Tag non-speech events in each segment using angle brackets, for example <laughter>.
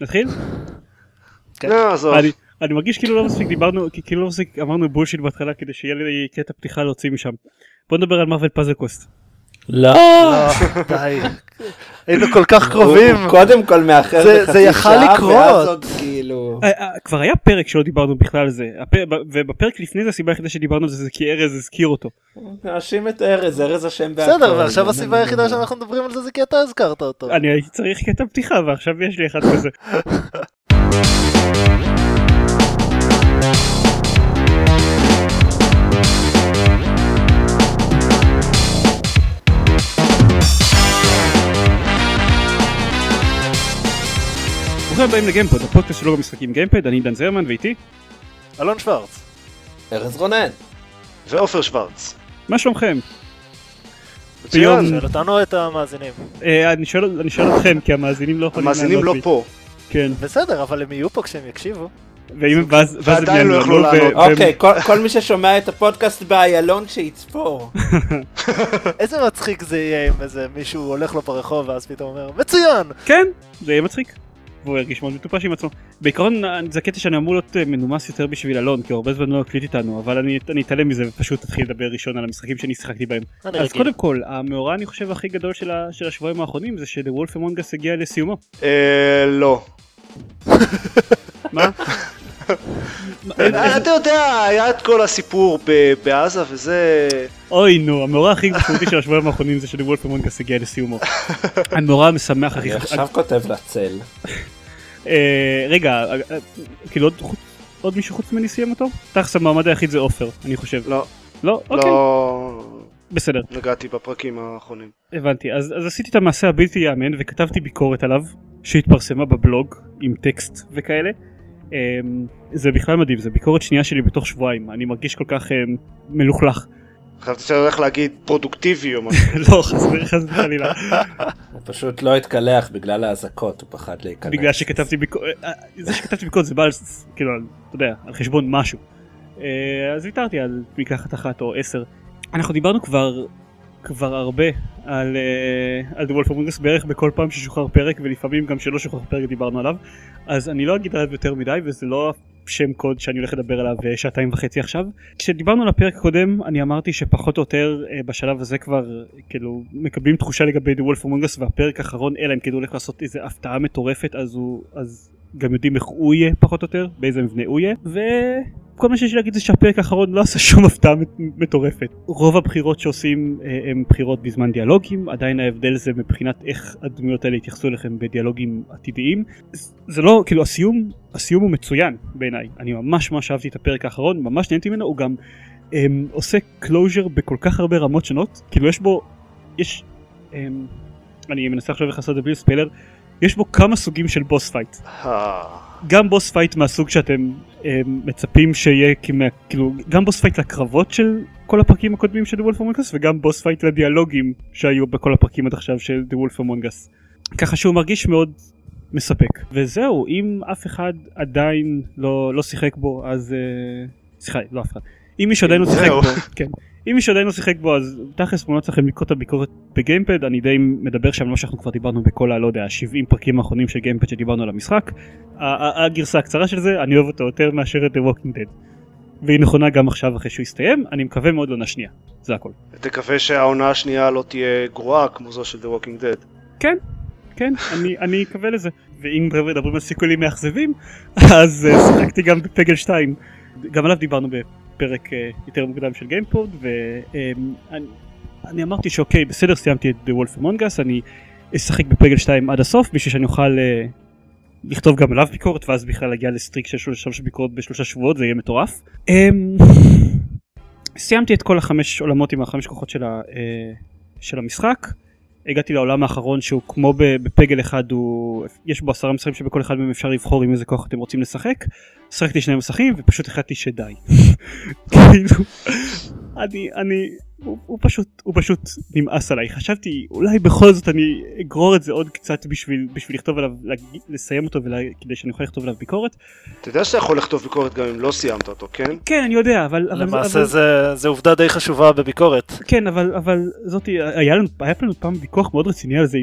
נתחיל? כן. לא, עזוב. אני, אני מרגיש כאילו לא מספיק דיברנו, כאילו לא מספיק אמרנו בולשיט בהתחלה כדי שיהיה לי קטע פתיחה להוציא משם. בוא נדבר על מארוול פאזל קוסט. לא. לא, די. היינו כל כך קרובים. הוא קודם כל מאחר זה- בחצי זה יכל שעה, לקרות. ואז עוד כאילו... אה, אה, כבר היה פרק שלא דיברנו בכלל על זה, ובפרק לפני זה הסיבה היחידה שדיברנו על זה זה כי ארז הזכיר אותו. נאשים את ארז, ארז אשם בהכל. בסדר, ועכשיו הסיבה היחידה שאנחנו מדברים על זה זה כי אתה הזכרת אותו. אני הייתי צריך קטע פתיחה ועכשיו יש לי אחד כזה. <laughs> ברוכים הבאים לגיימפוד, הפודקאסט שלו במשחקים גיימפד, אני דן זרמן ואיתי, אלון שוורץ. ארז רונן. ועופר שוורץ. מה שלומכם? מצוין. ביום- שואל אותנו את המאזינים. אה, אני שואל אתכם כי המאזינים לא יכולים המאזינים לא. פה. כן, בסדר, אבל הם יהיו פה כשהם יקשיבו. הם ואז הם ועדיין לא יענו לנו, ו- לענות. אוקיי, כל- כל מי ששומע את הפודקאסט באיילון שיצפור. <laughs> איזה מצחיק זה יהיה אם איזה מישהו הולך לו ברחוב ואז פתאום אומר מצוין! כן, זה יהיה מצחיק. והוא ירגיש מאוד מטופש עם עצמו. בעיקרון זה קטע שאני אמור להיות אה, מנומס יותר בשביל אלון, כי הוא הרבה זמן לא הקליט איתנו, אבל אני אני אתעלם מזה ופשוט אתחיל לדבר ראשון על המשחקים שאני שיחקתי בהם. אז רגיל. קודם כל, המאורע אני חושב הכי גדול של ה- של השבועיים האחרונים זה ש"דה וולף אמונגס" הגיע לסיומו. אה, לא. מה? <laughs> אה, אתה יודע, היה את כל הסיפור ב- בעזה וזה... אוי נו, המאורע הכי משמעותי של השבועיים האחרונים זה ש"דה וולף אמונגס" הגיע לסיומו. <laughs> המאורע המשמח הכי אני עכשיו כותב לצל. אה, רגע, אה, אה, כאילו עוד מישהו חוץ ממני סיים אותו? תכלס המעמד היחיד זה עופר, אני חושב. לא, לא? אוקיי, לא בסדר. נגעתי בפרקים האחרונים. הבנתי, אז, אז עשיתי את המעשה הבלתי ייאמן וכתבתי ביקורת עליו שהתפרסמה בבלוג עם טקסט וכאלה. Um, זה בכלל מדהים, זה ביקורת שנייה שלי בתוך שבועיים, אני מרגיש כל כך um, מלוכלך. חשבתי שאתה הולך להגיד פרודוקטיבי או משהו. <laughs> לא, חס וחלילה. <laughs> הוא פשוט לא התקלח בגלל האזעקות, הוא פחד להיכנס. בגלל שכתבתי ביקורת, זה שכתבתי ביקורת זה בא על, כאילו, אתה יודע, על חשבון משהו. אה, אז ויתרתי על מקלחת אחת או עשר. אנחנו דיברנו כבר, כבר הרבה על, אה, על The Wolf Among Us בערך בכל פעם ששוחרר פרק ולפעמים גם שלא שוחרר פרק דיברנו עליו. אז אני לא אגיד עליו יותר מדי וזה לא שם קוד שאני הולך לדבר עליו אה, שעתיים וחצי עכשיו. כשדיברנו על הפרק הקודם אני אמרתי שפחות או יותר אה, בשלב הזה כבר אה, כאילו מקבלים תחושה לגבי The Wolf Among Us והפרק האחרון אלא אם הוא הולך לעשות איזה הפתעה מטורפת אז הוא אז גם יודעים איך הוא יהיה פחות או יותר באיזה מבנה הוא יהיה וכל מה שיש לי להגיד זה שהפרק האחרון לא עשה שום הפתעה מט- מטורפת. רוב הבחירות שעושים אה, הם בחירות בזמן דיאלוגים. עדיין ההבדל זה מבחינת איך הדמויות האלה יתייחסו אליכם בדיאלוגים עתידיים. זה לא כאילו הסיום הסיום הוא מצוין בעיניי. אני ממש ממש אהבתי את הפרק האחרון ממש נהניתי ממנו. הוא גם הם, עושה closure בכל כך הרבה רמות שונות. כאילו יש בו יש הם, אני מנסה עכשיו איך לעשות את זה בלי ספיילר יש בו כמה סוגים של boss fight אה, גם boss fight מהסוג שאתם הם, מצפים שיהיה כמה, כאילו גם boss fight לקרבות של כל הפרקים הקודמים של The Wolf Among Us וגם boss fight לדיאלוגים שהיו בכל הפרקים עד עכשיו של The Wolf Among Us. ככה שהוא מרגיש מאוד מספק. וזהו אם אף אחד עדיין לא, לא שיחק בו אז אה, סליחה לא אף אחד אם מישהו עדיין לא שיחק. בו כן. אם מישהו עדיין לא שיחק בו אז תכלס מומלץ לכם לקרוא את הביקורת בגיימפד. אני די מדבר שם מה שאנחנו כבר דיברנו בכל הלא יודע 70 פרקים האחרונים של גיימפד שדיברנו על המשחק. הגרסה הקצרה של זה אני אוהב אותו יותר מאשר את The Walking Dead. והיא נכונה גם עכשיו אחרי שהוא יסתיים אני מקווה מאוד לעונה שנייה זה הכל. תקווה שהעונה השנייה לא תהיה גרועה כמו זו של The Walking Dead. כן כן אני אני אקווה לזה. ואם מדברים על סיכולים מאכזבים אז אה, שיחקתי גם בפגל 2 גם עליו דיברנו בפרק אה, יותר מוקדם של גיימפוד ואני אני אמרתי שאוקיי בסדר סיימתי את The Wolf Among Us אני אשחק בפגל 2 עד הסוף בשביל שאני אוכל אה, לכתוב גם עליו ביקורת ואז בכלל להגיע לסטריק של שלוש ביקורות בשלושה שבועות זה יהיה מטורף. אמ, סיימתי את כל החמש עולמות עם החמש כוחות של, אה, של המשחק. הגעתי לעולם האחרון שהוא כמו בפגל אחד הוא יש בו עשרה מסכים שבכל אחד מהם אפשר לבחור עם איזה כוח אתם רוצים לשחק. שחקתי שני מסכים ופשוט החלטתי שדי. <laughs> כאילו אני אני הוא, הוא פשוט הוא פשוט נמאס עליי חשבתי אולי בכל זאת אני אגרור את זה עוד קצת בשביל בשביל לכתוב עליו לסיים אותו וכדי שאני אוכל לכתוב עליו ביקורת אתה יודע שאתה יכול לכתוב ביקורת גם אם לא סיימת אותו, כן? כן אני יודע אבל אבל, למעשה אבל זה- זה עובדה די חשובה בביקורת. כן אבל אבל זאתי היה לנו היה לנו פעם ויכוח מאוד רציני על זה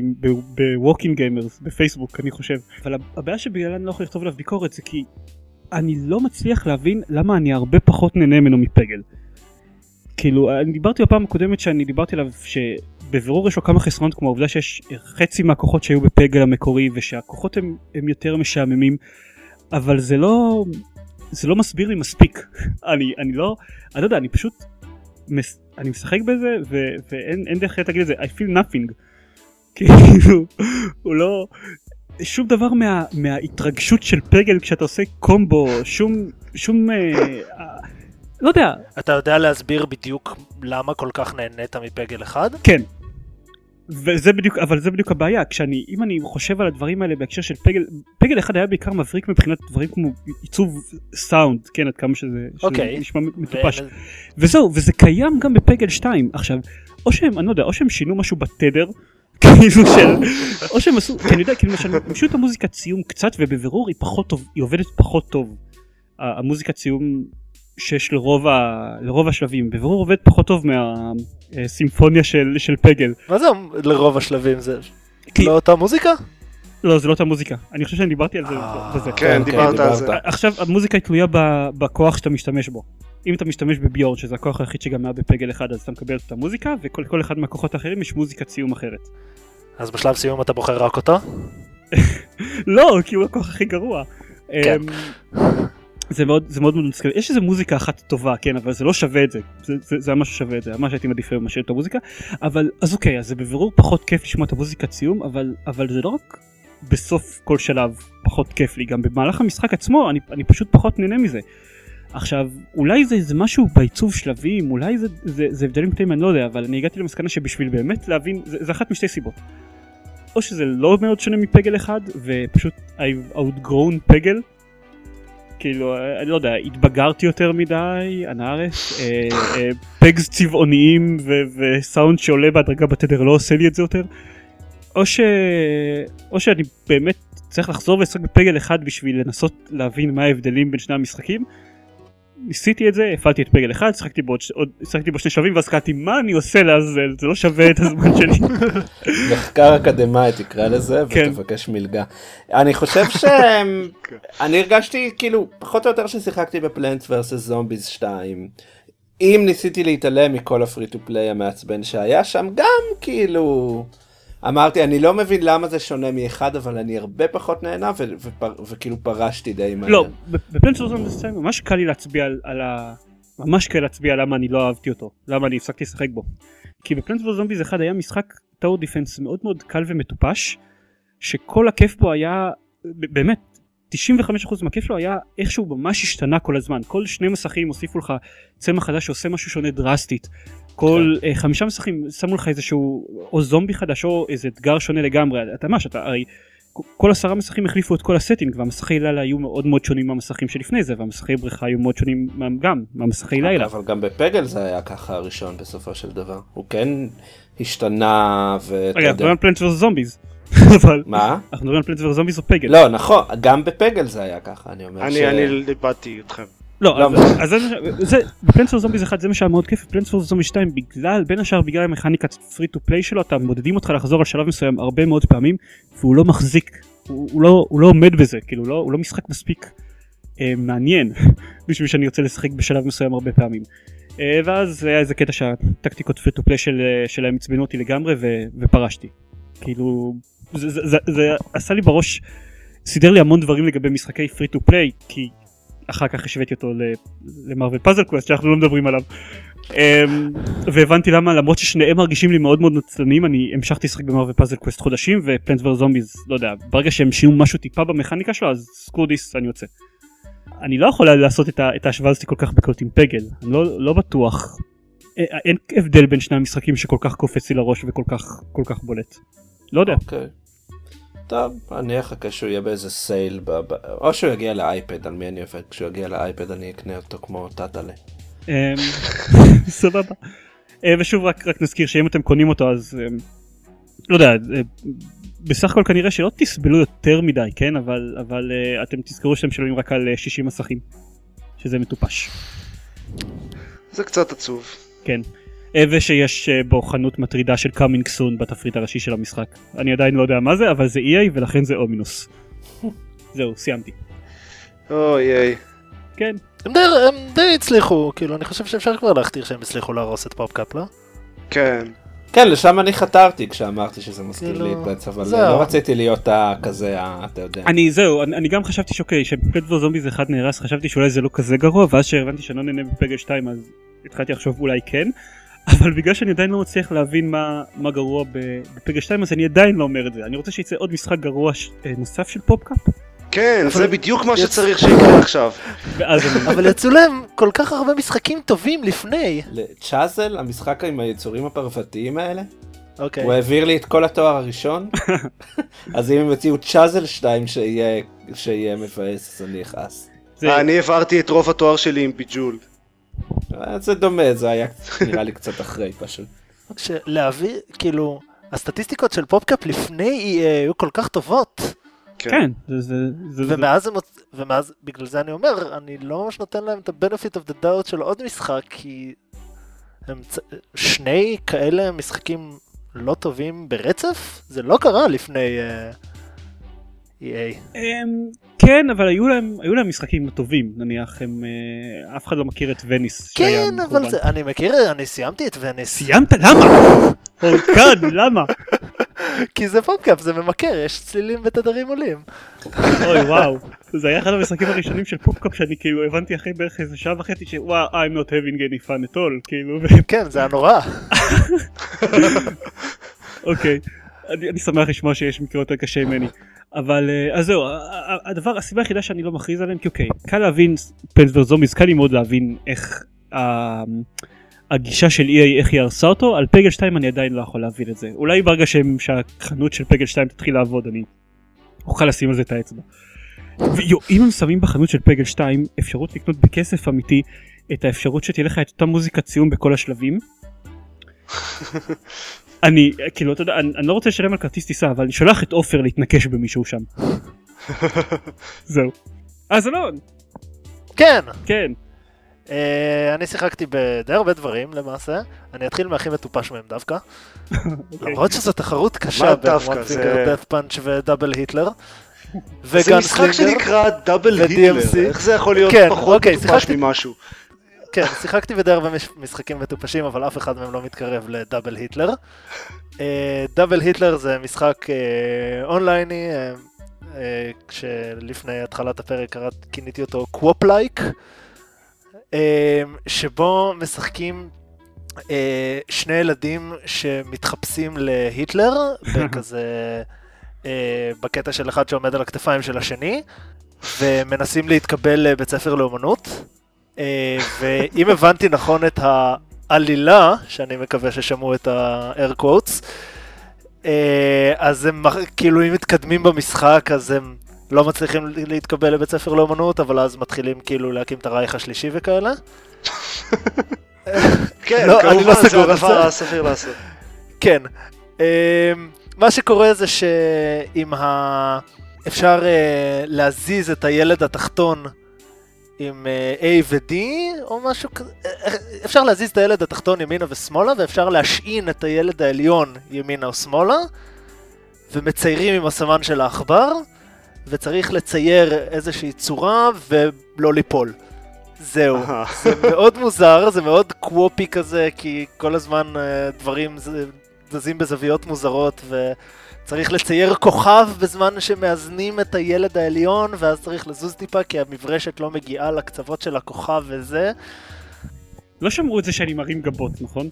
ב-Walking Gamers בפייסבוק אני חושב אבל הבעיה שבגללה אני לא יכול לכתוב עליו ביקורת זה כי אני לא מצליח להבין למה אני הרבה פחות נהנה ממנו מפגל. כאילו אני דיברתי בפעם הקודמת שאני דיברתי עליו שבבירור יש לו כמה חסרונות כמו העובדה שיש חצי מהכוחות שהיו בפגל המקורי ושהכוחות הם, הם יותר משעממים אבל זה לא זה לא מסביר לי מספיק. <laughs> אני אני לא אני לא יודע אני פשוט מס, אני משחק בזה ו, ואין אין דרך אחרת להגיד את זה. I feel nothing. <laughs> כאילו הוא לא שום דבר מה, מההתרגשות של פגל כשאתה עושה קומבו שום שום אה, לא יודע אתה יודע להסביר בדיוק למה כל כך נהנית מפגל אחד? כן. וזה בדיוק אבל זה בדיוק הבעיה כשאני אם אני חושב על הדברים האלה בהקשר של פגל פגל אחד היה בעיקר מבריק מבחינת דברים כמו עיצוב סאונד כן עד כמה שזה, שזה אוקיי. נשמע מטופש ו- וזהו וזה קיים גם בפגל 2 עכשיו או שהם אני לא יודע או שהם שינו משהו בתדר <laughs> כאילו של או שהם עשו כי אני יודע כאילו למשל הם שינו את המוזיקת סיום קצת ובבירור היא פחות טוב היא עובדת פחות טוב המוזיקת סיום שיש לרוב, ה, לרוב השלבים בבירור עובד פחות טוב מהסימפוניה של, של פגל מה זה לרוב השלבים זה? כי- לא אותה מוזיקה? לא זה לא אותה מוזיקה אני חושב שאני דיברתי על זה אה, בזה. כן, דיברת על זה. עכשיו המוזיקה היא תלויה ב- בכוח שאתה משתמש בו. אם אתה משתמש בביורד שזה הכוח היחיד שגם היה בפגל אחד אז אתה מקבל את המוזיקה וכל כל אחד מהכוחות האחרים יש מוזיקת סיום אחרת. אז בשלב סיום אתה בוחר רק אותו? <laughs> לא כי הוא הכוח הכי גרוע. כן. זה מאוד זה מאוד מצחיק יש איזה מוזיקה אחת טובה כן אבל זה לא שווה את זה זה, זה, זה ממש שווה את זה ממש הייתי מעדיף היום לשאול את המוזיקה אבל אז אוקיי אז זה בבירור פחות כיף לשמוע את המוזיקת סיום אבל אבל זה לא רק בסוף כל שלב פחות כיף לי גם במהלך המשחק עצמו אני, אני פשוט פחות נהנה מזה. עכשיו אולי זה איזה משהו בעיצוב שלבים אולי זה, זה, זה הבדלים קטנים אני לא יודע אבל אני הגעתי למסקנה שבשביל באמת להבין זה, זה אחת משתי סיבות. או שזה לא מאוד שונה מפגל אחד ופשוט I've outgrown פגל כאילו אני לא יודע התבגרתי יותר מדי אנארס אה, אה, פגס צבעוניים וסאונד שעולה בהדרגה בתדר לא עושה לי את זה יותר או ש... או שאני באמת צריך לחזור ולשחק בפגל אחד בשביל לנסות להבין מה ההבדלים בין שני המשחקים. ניסיתי את זה הפעלתי את פגל אחד שיחקתי בו עוד, ש- עוד שיחקתי בו שני שלבים ואז קראתי מה אני עושה לעזאזל זה לא שווה את הזמן שלי. <laughs> מחקר אקדמאי תקרא לזה כן. ותבקש מלגה. אני חושב ש... <laughs> אני הרגשתי כאילו פחות או יותר ששיחקתי בפלנט ורסס זומביז 2. אם ניסיתי להתעלם מכל הפרי טו פליי המעצבן שהיה שם גם כאילו אמרתי אני לא מבין למה זה שונה מאחד אבל אני הרבה פחות נהנה וכאילו פרשתי די מהר. לא, ב-Plants vs. Zombies 2 ממש קל לי להצביע על, ה... ממש קל להצביע למה אני לא אהבתי אותו, למה אני הפסקתי לשחק בו. כי ב-Plants vs. Zombies 1 היה משחק tower defense מאוד מאוד קל ומטופש, שכל הכיף בו היה, באמת, 95% מהכיף שלו היה איכשהו ממש השתנה כל הזמן. כל שני מסכים הוסיפו לך צמח חדש שעושה משהו שונה דרסטית. כל uh, חמישה מסכים שמו לך איזשהו או זומבי חדש או איזה אתגר שונה לגמרי. אתה ממש, אתה הרי כל עשרה מסכים החליפו את כל ה setting והמסכי לילה היו מאוד מאוד שונים מהמסכים שלפני זה והמסכי בריכה היו מאוד שונים מה- גם מהמסכי לילה. אבל גם ב-Peggle זה היה ככה הראשון בסופו של דבר. הוא כן השתנה ואתה רגע, אנחנו יודע. על Plants vs. Zombies. אבל מה? אנחנו מדברים על Plants vs. Zombies או Peggle. לא נכון גם ב-Peggle זה היה ככה אני אומר ש... אני אני איבדתי אתכם. לא, אז- זה- vs. Zombies 1 זה מה שהיה מאוד כיף, ב-Plants vs. Zombies 2 בגלל, בין השאר בגלל המכניקת free to play שלו, אתה מודדים אותך לחזור על שלב מסוים הרבה מאוד פעמים, והוא לא מחזיק, הוא לא לא עומד בזה, כאילו לא- הוא לא משחק מספיק אה, מעניין <laughs> בשביל שאני ארצה לשחק בשלב מסוים הרבה פעמים. אה, ואז היה איזה קטע שהטקטיקות free to play שלהם עצבנו אותי לגמרי ופרשתי. כאילו זה עשה לי בראש סידר לי המון דברים לגבי משחקי free to play כי אחר כך השוויתי אותו ל-Marvel Puzzle Quest שאנחנו לא מדברים עליו. אמ, והבנתי למה למרות ששניהם מרגישים לי מאוד מאוד נצלנים אני המשכתי לשחק ב-Marvel Puzzle Quest חודשים ו-Plants vs. Zombies לא יודע ברגע שהם שינו משהו טיפה במכניקה שלו אז screw this אני יוצא. אני לא יכול לעשות את, ההשוואה הזאת כל כך בקלות עם Peggle אני לא, לא בטוח. א- אין הבדל בין שני המשחקים שכל כך קופץ לי לראש וכל כך כל כך בולט. לא יודע. אוקיי. טוב, אני אחכה שהוא יהיה באיזה סייל, ב- ב- או שהוא יגיע לאייפד, על מי אני עובד? כשהוא יגיע לאייפד אני אקנה אותו כמו טאטאלה. אמ, <laughs> סבבה. אה, ושוב רק, רק נזכיר שאם אתם קונים אותו אז אה, לא יודע אה, בסך הכל כנראה שלא תסבלו יותר מדי כן אבל אבל אה, אתם תזכרו שאתם משלמים רק על אה, 60 מסכים שזה מטופש זה קצת עצוב. כן. ושיש אה, בו חנות מטרידה של coming soon בתפריט הראשי של המשחק אני עדיין לא יודע מה זה אבל זה EA ולכן זה ominous. <laughs> זהו סיימתי. אוי איי. כן הם די, הם די הצליחו, כאילו, אני חושב שאפשר כבר להכתיר שהם הצליחו להרוס את PopCap, לא? כן. כן, לשם אני חתרתי כשאמרתי שזה מזכיר כאילו, לי את פץ, אבל זהו. לא רציתי להיות הכזה, ה- אתה יודע. אני זהו אני, אני גם חשבתי שאוקיי שPlants vs. Zombies אחד נהרס חשבתי שאולי זה לא כזה גרוע ואז שהבנתי שאני לא נהנה ב-Peggle 2 אז התחלתי לחשוב אולי כן אבל בגלל שאני עדיין לא מצליח להבין מה, מה גרוע ב- בפגל 2 אז אני עדיין לא אומר את זה אני רוצה שיצא עוד משחק גרוע ש... אה, נוסף של פופקאפ כן, זה בדיוק מה יצ- שצריך שיקרה עכשיו. ואז אני... אבל יצאו להם כל כך הרבה משחקים טובים לפני. צ'אזל, המשחק עם היצורים הפרוותיים האלה, אוקיי. הוא העביר לי את כל התואר הראשון, <laughs> אז אם הם יוציאו צ'אזל 2 שיהיה שיהיה מבאס, אז אני אכעס. זה, אני העברתי את רוב התואר שלי עם ביג'ול. אה, זה דומה, זה היה <laughs> נראה לי קצת אחרי פשוט. להביא, כאילו, הסטטיסטיקות של פופקאפ לפני EA היו כל כך טובות. כן זה, ומאז הם, ומאז, בגלל זה אני אומר, אני לא ממש נותן להם את ה-benefit of the doubt של עוד משחק, כי הם. שני כאלה משחקים לא טובים ברצף? זה לא קרה לפני uh, EA. אמ, כן אבל היו להם היו להם משחקים טובים נניח הם אה, אף אחד לא מכיר את וניס כן, אבל. זה, אני מכיר, אני סיימתי את וניס. סיימת למה? אורקן למה? <laughs> כי זה PopCap, זה ממכר, יש צלילים ותדרים עולים. אוי וואו זה היה אחד המשחקים הראשונים של PopCap שאני כאילו הבנתי אחרי בערך איזה שעה וחצי שוואו I'm not having any fun at all כאילו כן, זה היה נורא. <laughs> אוקיי אני שמח לשמוע שיש מקרה יותר קשה ממני אבל אה, אז זהו הדבר הסיבה היחידה שאני לא מכריז עליהם כי אוקיי קל להבין פלס ורזומיז קל לי מאוד להבין איך ה- הגישה של EA איך היא הרסה אותו על פגל 2 אני עדיין לא יכול להבין את זה אולי ברגע שהם, שהחנות של פגל 2 תתחיל לעבוד אני אוכל לשים על זה את האצבע. ויו, אם הם שמים בחנות של פגל 2 אפשרות לקנות בכסף אמיתי את האפשרות שתהיה לך את אותה מוזיקת סיום בכל השלבים. <laughs> אני כאילו אתה יודע אני, אני לא רוצה לשלם על כרטיס טיסה אבל אני שולח את עופר להתנקש במישהו שם. <laughs> זהו. אז אלון כן, כן אה, אני שיחקתי בדי הרבה דברים למעשה. אני אתחיל מהכי מטופש מהם דווקא. <laughs> אוקיי. למרות שזו תחרות קשה בין דווקא? וואן זה- פינגר דאט פאנץ' ודאבל היטלר. זה משחק. שנקרא דאבל. היטלר. איך זה יכול להיות כן, פחות אוקיי, מטופש ממשהו? כן, שיחקתי בדי הרבה מש- משחקים מטופשים, אבל אף אחד מהם לא מתקרב ל-Double Hitler. אה, Double Hitler זה משחק אה, אונלייני, אה, כשלפני התחלת הפרק קראת- כיניתי אותו QWOP-like, אה, שבו משחקים אה, שני ילדים שמתחפשים להיטלר, <laughs> בכזה... בקטע של אחד שעומד על הכתפיים של השני, ומנסים להתקבל לבית ספר לאומנות. אה, ואם הבנתי נכון את העלילה, שאני מקווה ששמעו את ה-air quotes, אה, אז הם כאילו אם מתקדמים במשחק אז הם לא מצליחים להתקבל לבית ספר לאומנות, אבל אז מתחילים כאילו להקים את הרייך השלישי וכאלה. <laughs> כן, לא, לא כמובן, זה סגור על הדבר זה. הסביר לעשות. כן. אמ, מה שקורה זה שעם ה... אפשר אה, להזיז את הילד התחתון עם אה, A ו-D או משהו כזה. אה, אפשר להזיז את הילד התחתון ימינה ושמאלה ואפשר להשעין את הילד העליון ימינה או שמאלה ומציירים עם הסמן של העכבר וצריך לצייר איזושהי צורה ולא ליפול. זהו. זה מאוד מוזר, זה מאוד קוופי כזה, כי כל הזמן אה, דברים זזים בזוויות מוזרות, וצריך לצייר כוכב בזמן שמאזנים את הילד העליון, ואז צריך לזוז טיפה, כי המברשת לא מגיעה לקצוות של הכוכב וזה. לא שמרו את זה שאני מרים גבות נכון?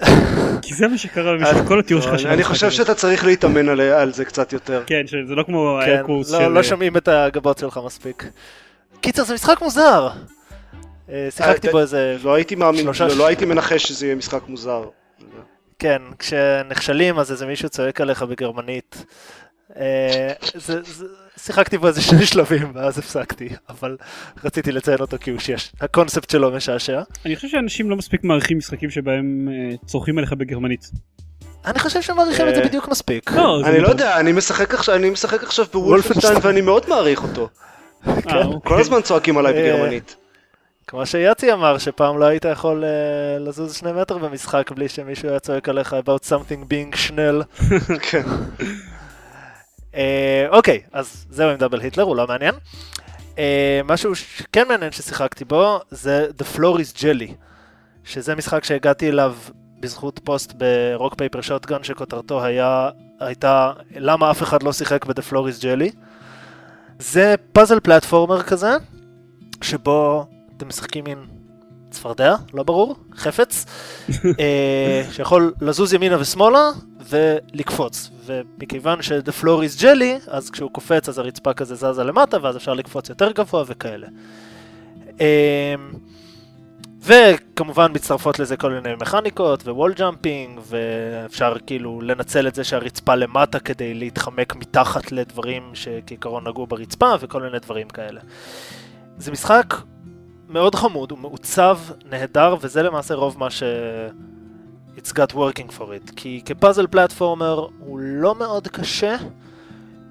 <laughs> כי זה מה שקרה במשך כל התיאור שלך של אני חושב. שאתה צריך להתאמן על- על זה קצת יותר. כן שזה לא כמו כן, האקוס לא, לא שומעים את הגבות שלך מספיק. קיצר, זה משחק מוזר. אה, שיחקתי אה, בו איזה לא הייתי מאמין, לא לא הייתי מנחש שזה יהיה משחק מוזר. כן, כשנכשלים אז איזה מישהו צועק עליך בגרמנית. אה, זה, זה, שיחקתי בו איזה שני שלבים ואז הפסקתי, אבל רציתי לציין אותו כי הוא שיש, הקונספט שלו משעשע. אני חושב שאנשים לא מספיק מעריכים משחקים שבהם אה, צורכים עליך בגרמנית. אני חושב שמעריכים את זה אה, בדיוק מספיק. לא, אני לא. יודע, אני משחק עכשיו, בוולפנשטיין ואני מאוד מעריך אותו. כן. אוקיי. כל הזמן צועקים עליי בגרמנית. כמו שיאצי אמר, שפעם לא היית יכול אה, לזוז שני מטר במשחק בלי שמישהו היה צועק עליך about something being שנל. <laughs> כן. אה, אוקיי, אז זהו עם Double Hitler, הוא לא מעניין. אה, משהו שכן מעניין ששיחקתי בו זה The Floor is Jelly, שזה משחק שהגעתי אליו בזכות פוסט ב-Rock Paper Shotgun שכותרתו היה, הייתה למה אף אחד לא שיחק ב-The Floor is Jelly. זה puzzle platformer כזה, שבו אתם משחקים מין צפרדע, לא ברור, חפץ, <laughs> אה, שיכול לזוז ימינה ושמאלה ולקפוץ. ומכיוון ש-the floor is jelly, אז כשהוא קופץ אז הרצפה כזה זזה למטה, ואז אפשר לקפוץ יותר גבוה וכאלה. אה, וכמובן מצטרפות לזה כל מיני מכניקות wall jumping, ואפשר כאילו לנצל את זה שהרצפה למטה כדי להתחמק מתחת לדברים שכעיקרון נגעו ברצפה וכל מיני דברים כאלה. זה משחק מאוד חמוד, הוא מעוצב נהדר, וזה למעשה רוב מה ש... It's got working for it. כי כפאזל פלטפורמר הוא לא מאוד קשה,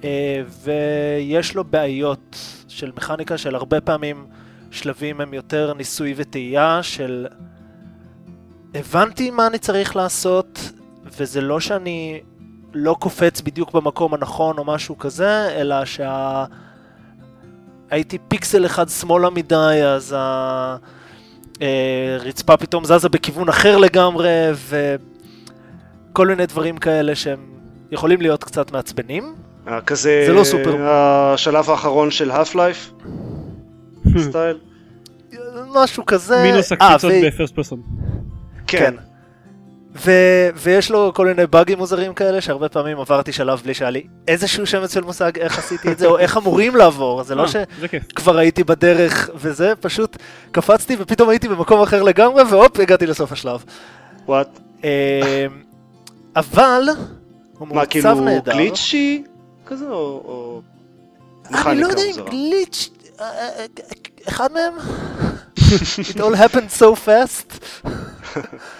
אה, ויש לו בעיות של מכניקה של הרבה פעמים שלבים הם יותר ניסוי וטעייה של הבנתי מה אני צריך לעשות, וזה לא שאני לא קופץ בדיוק במקום הנכון או משהו כזה, אלא שה... הייתי פיקסל אחד שמאלה מדי, אז הרצפה פתאום זזה בכיוון אחר לגמרי, וכל מיני דברים כאלה שהם יכולים להיות קצת מעצבנים. אה, כזה, זה לא סופר. השלב האחרון של האף לייף סטייל. משהו כזה. מינוס אה, הקפיצות ו- בפרסט פרסון. כן. ו- ויש לו כל מיני באגים מוזרים כאלה, שהרבה פעמים עברתי שלב בלי שהיה לי איזשהו שמץ של מושג איך עשיתי את זה, או איך אמורים לעבור, זה לא אה, ש... זה כיף. כבר הייתי בדרך וזה, פשוט קפצתי ופתאום הייתי במקום אחר לגמרי, והופ, הגעתי לסוף השלב. וואט? אה, אבל, הוא מה, מעוצב כאילו נהדר. גליצ'י כזה, או-. אני לא יודע אם מוזרה? גליץ', אה, אה, אחד מהם? <laughs> It all happened so fast. <laughs>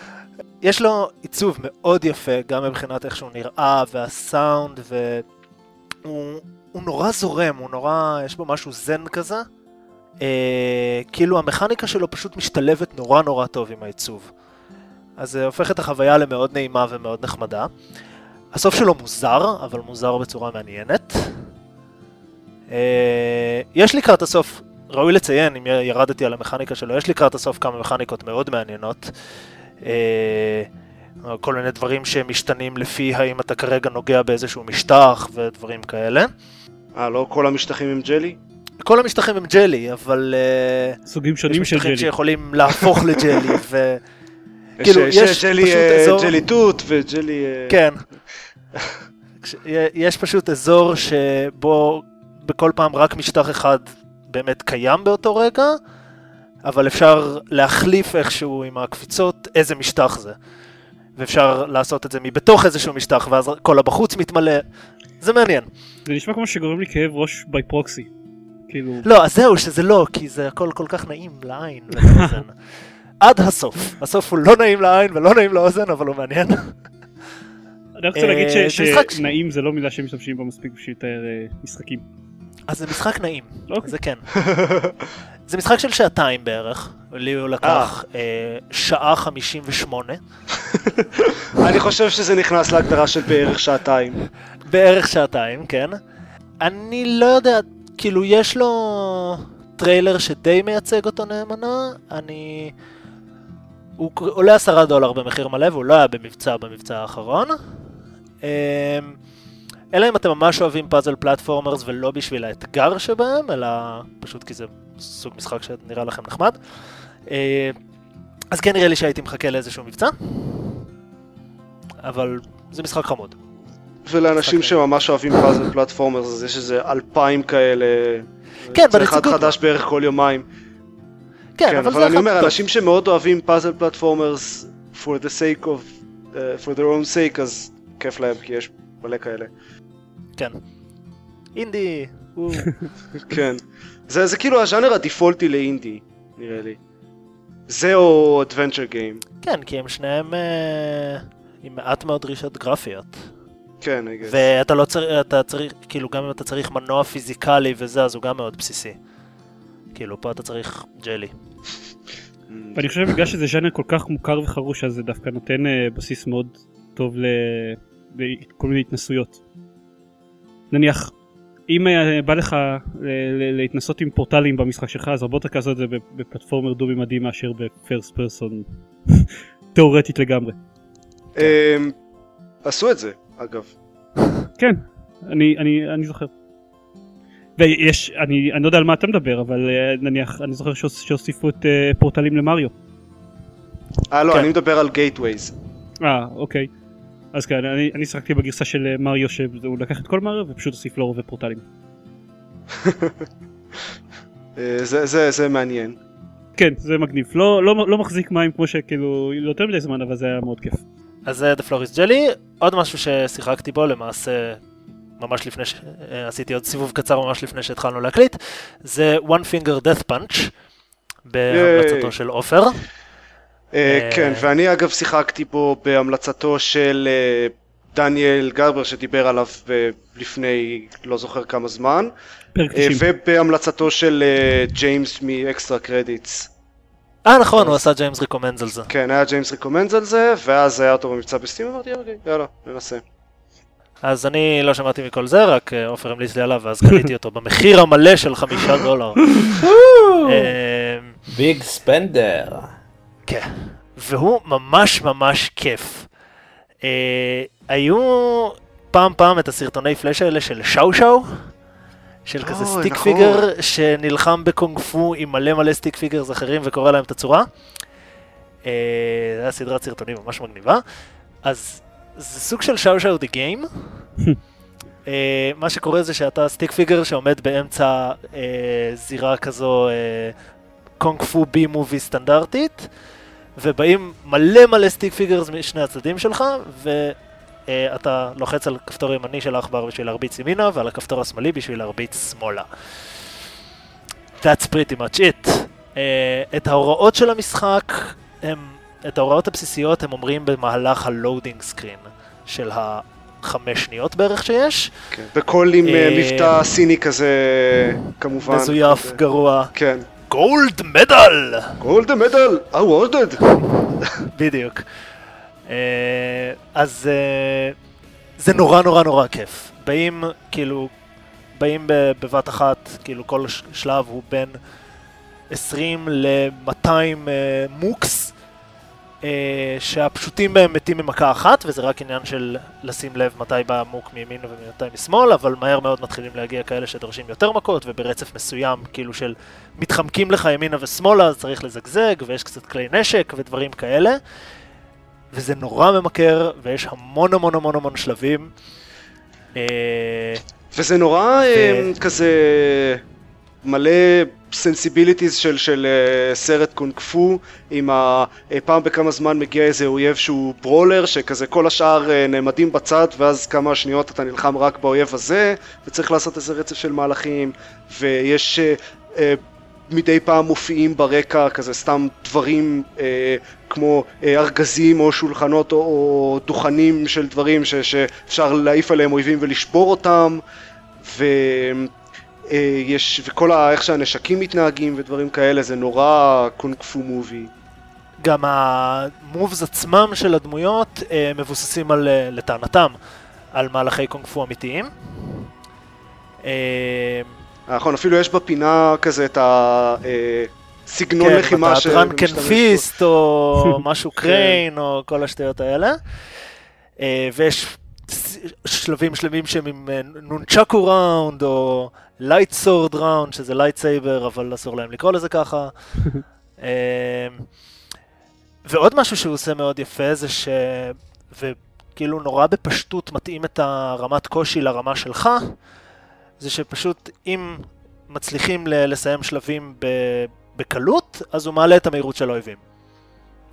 יש לו עיצוב מאוד יפה, גם מבחינת איך שהוא נראה, והסאונד, והוא הוא נורא זורם, הוא נורא, יש בו משהו זן כזה. אה, כאילו המכניקה שלו פשוט משתלבת נורא נורא טוב עם העיצוב. אז זה הופך את החוויה למאוד נעימה ומאוד נחמדה. הסוף שלו מוזר, אבל מוזר בצורה מעניינת. אה, יש לקראת הסוף, ראוי לציין, אם ירדתי על המכניקה שלו, יש לקראת הסוף כמה מכניקות מאוד מעניינות. אה, כל מיני דברים שמשתנים לפי האם אתה כרגע נוגע באיזשהו משטח ודברים כאלה. אה, לא כל המשטחים עם ג'לי? כל המשטחים הם ג'לי, אבל אה, סוגים יש שונים של משטחים ג'לי. שיכולים להפוך לג'לי, <laughs> ו... יש- כאילו, יש יש ג'לי, פשוט אה, אזור- ג'לי תות וג'לי... כן. <laughs> יש פשוט אזור שבו בכל פעם רק משטח אחד באמת קיים באותו רגע, אבל אפשר להחליף איכשהו עם הקפיצות איזה משטח זה. ואפשר לעשות את זה מבתוך איזשהו משטח, ואז כל הבחוץ מתמלא. זה מעניין. זה נשמע כמו שגורם לי כאב ראש בי פרוקסי. כאילו, לא, אז זהו, שזה לא, כי זה הכל כל כך נעים לעין ולאוזן. <laughs> עד הסוף. הסוף הוא לא נעים לעין ולא נעים לאוזן, אבל הוא מעניין. אני רוצה להגיד אה, שנעים זה לא מילה שמשתמשים בה מספיק בשביל לתאר אה, משחקים. אז זה משחק נעים, אוקיי. זה כן. <laughs> זה משחק של שעתיים בערך, לי הוא לקח אה, שעה חמישים ושמונה, <laughs> אני חושב שזה נכנס להגדרה של בערך שעתיים. בערך שעתיים, כן. אני לא יודע, כאילו יש לו טריילר שדי מייצג אותו נאמנה, אני... הוא עולה עשרה דולר במחיר מלא והוא לא היה במבצע במבצע האחרון. אלא אם אתם ממש אוהבים puzzle platformers ולא בשביל האתגר שבהם, אלא פשוט כי זה סוג משחק שנראה לכם נחמד. אה, אז כן נראה לי שהייתי מחכה לאיזשהו מבצע, אבל זה משחק חמוד. ולאנשים משחק- שממש אוהבים פאזל פלטפורמר, אז יש איזה אלפיים כאלה. כן, זה אחד בנציגות- חדש בערך כל יומיים. כן, כן, אבל אבל זה אני אחד אומר, טוב. אנשים שמאוד אוהבים פאזל פלטפורמרס for the sake of, uh, for their own sake, אז כיף להם, כי יש מלא כאלה. כן. אינדי <laughs> כן. זה זה כאילו הז'אנר הדיפולטי לאינדי, נראה לי. זה או adventure game. כן, כי הם שניהם אה, עם מעט מאוד דרישות גרפיות. כן, I guess. ואתה לא צריך, אתה צריך, כאילו גם אם אתה צריך מנוע פיזיקלי וזה, אז הוא גם מאוד בסיסי. כאילו, פה אתה צריך ג'לי. <laughs> ואני חושב שבגלל שזה ז'אנר כל כך מוכר וחרוש אז זה דווקא נותן אה, בסיס מאוד טוב ל- לכל מיני התנסויות. נניח אם אה, בא לך ל- ל- להתנסות עם פורטלים במשחק שלך אז הרבה יותר קל לעשות את זה בפלטפורמר דו ממדי מאשר בפרסט פרסון <laughs> תאורטית לגמרי. אמ, עשו את זה, אגב. <laughs> כן, אני, אני, אני זוכר. ויש, אני, אני לא יודע על מה אתה מדבר, אבל אה, נניח, אני זוכר שהוס- שהוסיפו את אה, פורטלים למריו. אה, לא, כן. אני מדבר על גייטווייז. אה, אוקיי. אז כן, אני, אני שחקתי בגרסה של אה, מריו שהוא לקח את כל מריו ופשוט הוסיף לו רובי פורטלים. <laughs> אה, זה- זה זה מעניין. כן, זה מגניב. לא, לא, לא מחזיק מים כמו שכאילו, לא יותר מדי זמן, אבל זה היה מאוד כיף. אז זה The Floris Jelly, עוד משהו ששיחקתי בו למעשה ממש לפני ש... אה, עשיתי עוד סיבוב קצר ממש לפני שהתחלנו להקליט, זה One Finger Death Punch, בהמלצתו. של עופר. אה, אה, כן, ואני אגב שיחקתי בו בהמלצתו של אה, דניאל גרבר שדיבר עליו לפני לא זוכר כמה זמן, פרק 90. ובהמלצתו של ג'יימס מ Extra Credits. אה נכון, הוא עשה James Recommends על זה. כן, היה James Recommends על זה, ואז היה אותו במבצע ב Steam, אמרתי אוקיי, יאללה, ננסה. אז אני לא שמעתי מכל זה, רק עופר המליץ לי עליו, ואז קניתי אותו במחיר המלא של חמישה דולר. <laughs> אה, big spender. כן, והוא ממש ממש כיף. אה, היו פעם פעם את הסרטוני פלאש האלה של שאו שאו, של כזה אוי, stick נכון. figure שנלחם בקונג פו עם מלא מלא stick figures אחרים וקורע להם את הצורה. אה, זה היה סדרת סרטונים ממש מגניבה. אז זה סוג של Xiao Xiao the game. מה שקורה זה שאתה stick figure שעומד באמצע אה, זירה כזו אה, קונג פו B movie סטנדרטית, ובאים מלא מלא stick figures משני הצדדים שלך, ואתה לוחץ על כפתור ימני של העכבר בשביל להרביץ ימינה, ועל הכפתור השמאלי בשביל להרביץ שמאלה. That's pretty much it. Uh, את ההוראות של המשחק, הם, את ההוראות הבסיסיות הם אומרים במהלך ה loading screen של החמש שניות בערך שיש. כן. בקול עם אה, אה, מבטא סיני כזה, כמובן. מזויף. גרוע. כן. גולד מדל! גולדה מדל, awarded. <laughs> בדיוק. אה, אז אה, זה נורא נורא נורא כיף. באים, כאילו, באים בבת אחת, כאילו כל שלב הוא בין 20 ל-200 מוקס, אה, שהפשוטים בהם מתים במכה אחת, וזה רק עניין של לשים לב מתי בא המוק מימין ומתי משמאל, אבל מהר מאוד מתחילים להגיע כאלה שדורשים יותר מכות, וברצף מסוים, כאילו של מתחמקים לך ימינה ושמאלה, אז צריך לזגזג, ויש קצת כלי נשק ודברים כאלה. וזה נורא ממכר, ויש המון המון המון המון שלבים. אה, וזה נורא אה, כזה מלא sensibilities של, של אה, סרט קונג פו עם ה... אה, פעם בכמה זמן מגיע איזה אויב שהוא brawler שכזה כל השאר אה, נעמדים בצד ואז כמה שניות אתה נלחם רק באויב הזה וצריך לעשות איזה רצף של מהלכים ויש מדי פעם מופיעים ברקע כזה סתם דברים אה, כמו אה, ארגזים או שולחנות או, או דוכנים של דברים ש, שאפשר להעיף עליהם אויבים ולשבור אותם ויש וכל ה, איך שהנשקים מתנהגים ודברים כאלה זה נורא קונג פו מובי. גם המובס עצמם של הדמויות אה, מבוססים על, אה, לטענתם, על מהלכי קונג פו אמיתיים. אה, נכון אפילו יש בפינה כזה את הסגנון לחימה כן, ש- דרנקן. פיסט או <laughs> משהו כן. קריין או כל השטויות האלה. אה, ויש שלבים שלמים שהם עם אה, nunchaku round או light sword round שזה lightsaber אבל אסור להם לקרוא לזה ככה. <laughs> אה, ועוד משהו שהוא עושה מאוד יפה זה ש... וכאילו נורא בפשטות מתאים את הרמת קושי לרמה שלך, זה שפשוט אם מצליחים ל- לסיים שלבים ב... בקלות, אז הוא מעלה את המהירות של האויבים.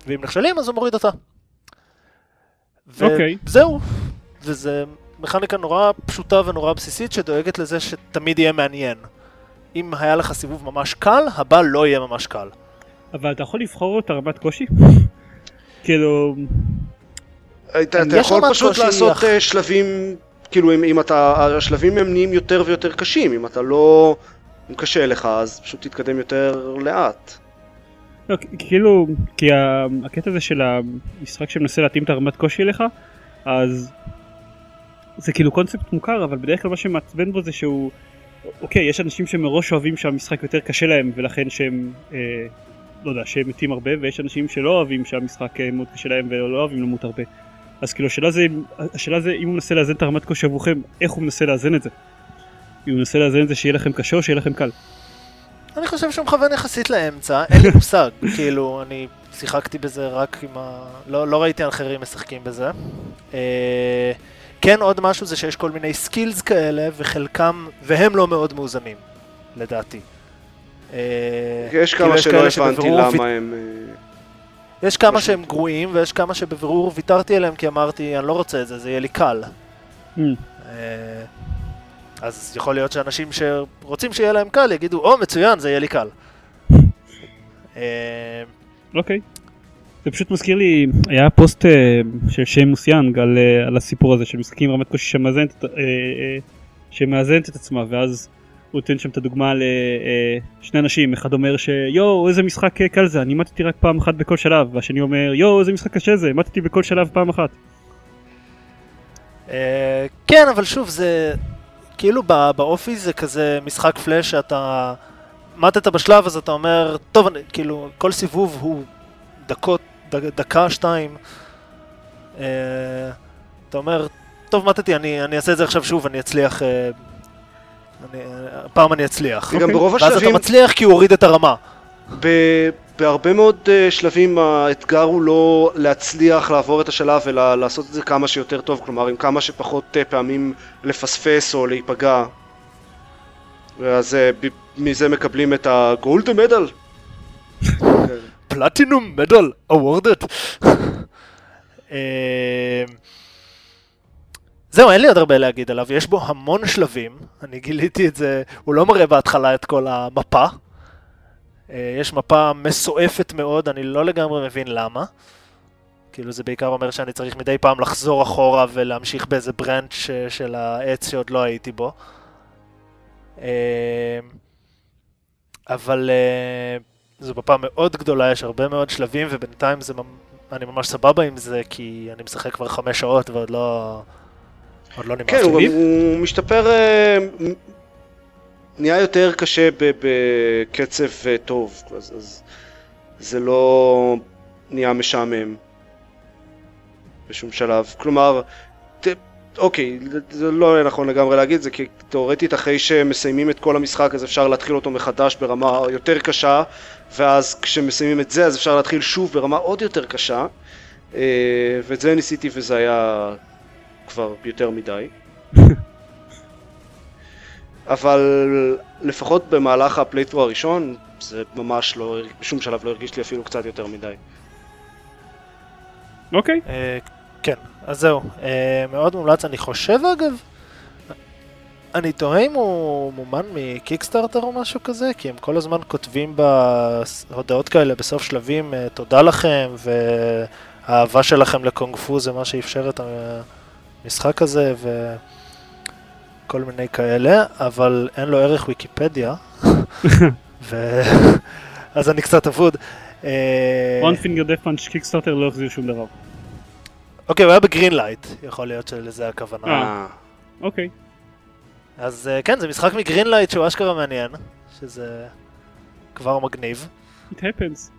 ואם נכשלים, אז הוא מוריד אותה. אוקיי. וזהו. וזה מכניקה נורא פשוטה ונורא בסיסית שדואגת לזה שתמיד יהיה מעניין. אם היה לך סיבוב ממש קל, הבא לא יהיה ממש קל. אבל אתה יכול לבחור את הרמת קושי? כאילו, אתה יכול פשוט לעשות אה, שלבים, כאילו אם, אם אתה, השלבים הם נהיים יותר ויותר קשים, אם אתה לא, אם קשה לך אז פשוט תתקדם יותר לאט. לא, כאילו, כי הקטע הזה של המשחק שמנסה להתאים את הרמת קושי אליך, אז זה כאילו קונספט מוכר, אבל בדרך כלל מה שמעצבן בו זה שהוא, אוקיי, יש אנשים שמראש אוהבים שהמשחק יותר קשה להם, ולכן שהם, אה, לא יודע, שהם מתים הרבה, ויש אנשים שלא אוהבים שהמשחק אה, מאוד קשה להם ולא אוהבים למות הרבה. אז כאילו השאלה זה, השאלה זה אם הוא מנסה לאזן את הרמת קושי עבורכם, איך הוא מנסה לאזן את זה? אם הוא מנסה לאזן את זה שיהיה לכם קשה או שיהיה לכם קל. אני חושב שהוא מכוון יחסית לאמצע, אין לי מושג. <laughs> כאילו, אני שיחקתי בזה רק עם ה... לא, לא ראיתי אחרים משחקים בזה. אה, כן, עוד משהו זה שיש כל מיני סקילס כאלה, וחלקם, והם לא מאוד מאוזנים, לדעתי. אה, יש כאילו, כמה יש שלא כאלה הבנתי למה הם... אה, יש כמה. שהם גרועים, ויש כמה שבבירור ויתרתי עליהם כי אמרתי, אני לא רוצה את זה, זה יהיה לי קל. Hmm. אה, אז יכול להיות שאנשים שרוצים שיהיה להם קל יגידו, או, מצוין, זה יהיה לי קל. <laughs> אה, אוקיי. זה פשוט מזכיר לי, היה פוסט אה, של שיימוס יאנג על, אה, על הסיפור הזה של משחקים רמת קושי שמאזנת, אה, שמאזנת את עצמה ואז הוא נותן שם את הדוגמה לשני אנשים, אחד אומר שיואו איזה משחק קל זה, אני מתתי רק פעם אחת בכל שלב, והשני אומר יואו איזה משחק קשה זה, מתתי בכל שלב פעם אחת. כן, אבל שוב, זה כאילו בא- באופי זה כזה משחק פלאש שאתה מתת בשלב, אז אתה אומר, טוב, אני- כאילו, כל סיבוב הוא דקות, דקה, שתיים. אה, אתה אומר, טוב, מתתי, אני, אני אעשה את זה עכשיו שוב, אני אצליח... אה, אני, הפעם אני אצליח. וגם ברוב ואז אתה השלבים, מצליח כי הוא הוריד את הרמה. ב- בהרבה מאוד אה, שלבים האתגר הוא לא להצליח לעבור את השלב אלא לעשות את זה כמה שיותר טוב, כלומר עם כמה שפחות אה, פעמים לפספס או להיפגע. ואז ב- מזה מקבלים את הגולד מדל. <laughs> פלטינום מדל אוורדד. אה, זהו, אין לי עוד הרבה להגיד עליו, יש בו המון שלבים, אני גיליתי את זה, הוא לא מראה בהתחלה את כל המפה. אה, יש מפה מסועפת מאוד, אני לא לגמרי מבין למה. כאילו זה בעיקר אומר שאני צריך מדי פעם לחזור אחורה ולהמשיך באיזה ברנץ' של העץ שעוד לא הייתי בו. אה, אבל אה, זו מפה מאוד גדולה, יש הרבה מאוד שלבים, ובינתיים זה, אני ממש סבבה עם זה, כי אני משחק כבר חמש שעות ועוד לא... עוד לא נמאס כן, הוא, לי. גם- הוא משתפר, אה, נהיה יותר קשה בקצב אה, טוב, אז, אז זה לא נהיה משעמם בשום שלב. כלומר, ת, אוקיי, זה לא יהיה נכון לגמרי להגיד זה, כי תאורטית אחרי שמסיימים את כל המשחק אז אפשר להתחיל אותו מחדש ברמה יותר קשה, ואז כשמסיימים את זה אז אפשר להתחיל שוב ברמה עוד יותר קשה, אה, ואת זה ניסיתי וזה היה כבר יותר מדי. <laughs> אבל לפחות במהלך ה playthrough הראשון, זה ממש לא, בשום שלב לא הרגיש לי אפילו קצת יותר מדי. אוקיי. אה, כן, אז זהו. אה, מאוד מומלץ, אני חושב אגב, אני תוהה אם הוא מומן מ Kickstarter או משהו כזה, כי הם כל הזמן כותבים בהודעות כאלה בסוף שלבים, אה, תודה לכם, והאהבה שלכם לקונג פו זה מה שאפשר את המשחק הזה, וכל מיני כאלה, אבל אין לו ערך ויקיפדיה, <laughs> ו... <laughs> אז אני קצת אבוד. אה, one finger death punch Kickstarter לא החזיר שום דבר. אוקיי, הוא היה ב Greenlight, יכול להיות שלזה הכוונה. אה. אוקיי. אז אה, כן, זה משחק מ Greenlight שהוא אשכרה מעניין, שזה כבר מגניב, it happens.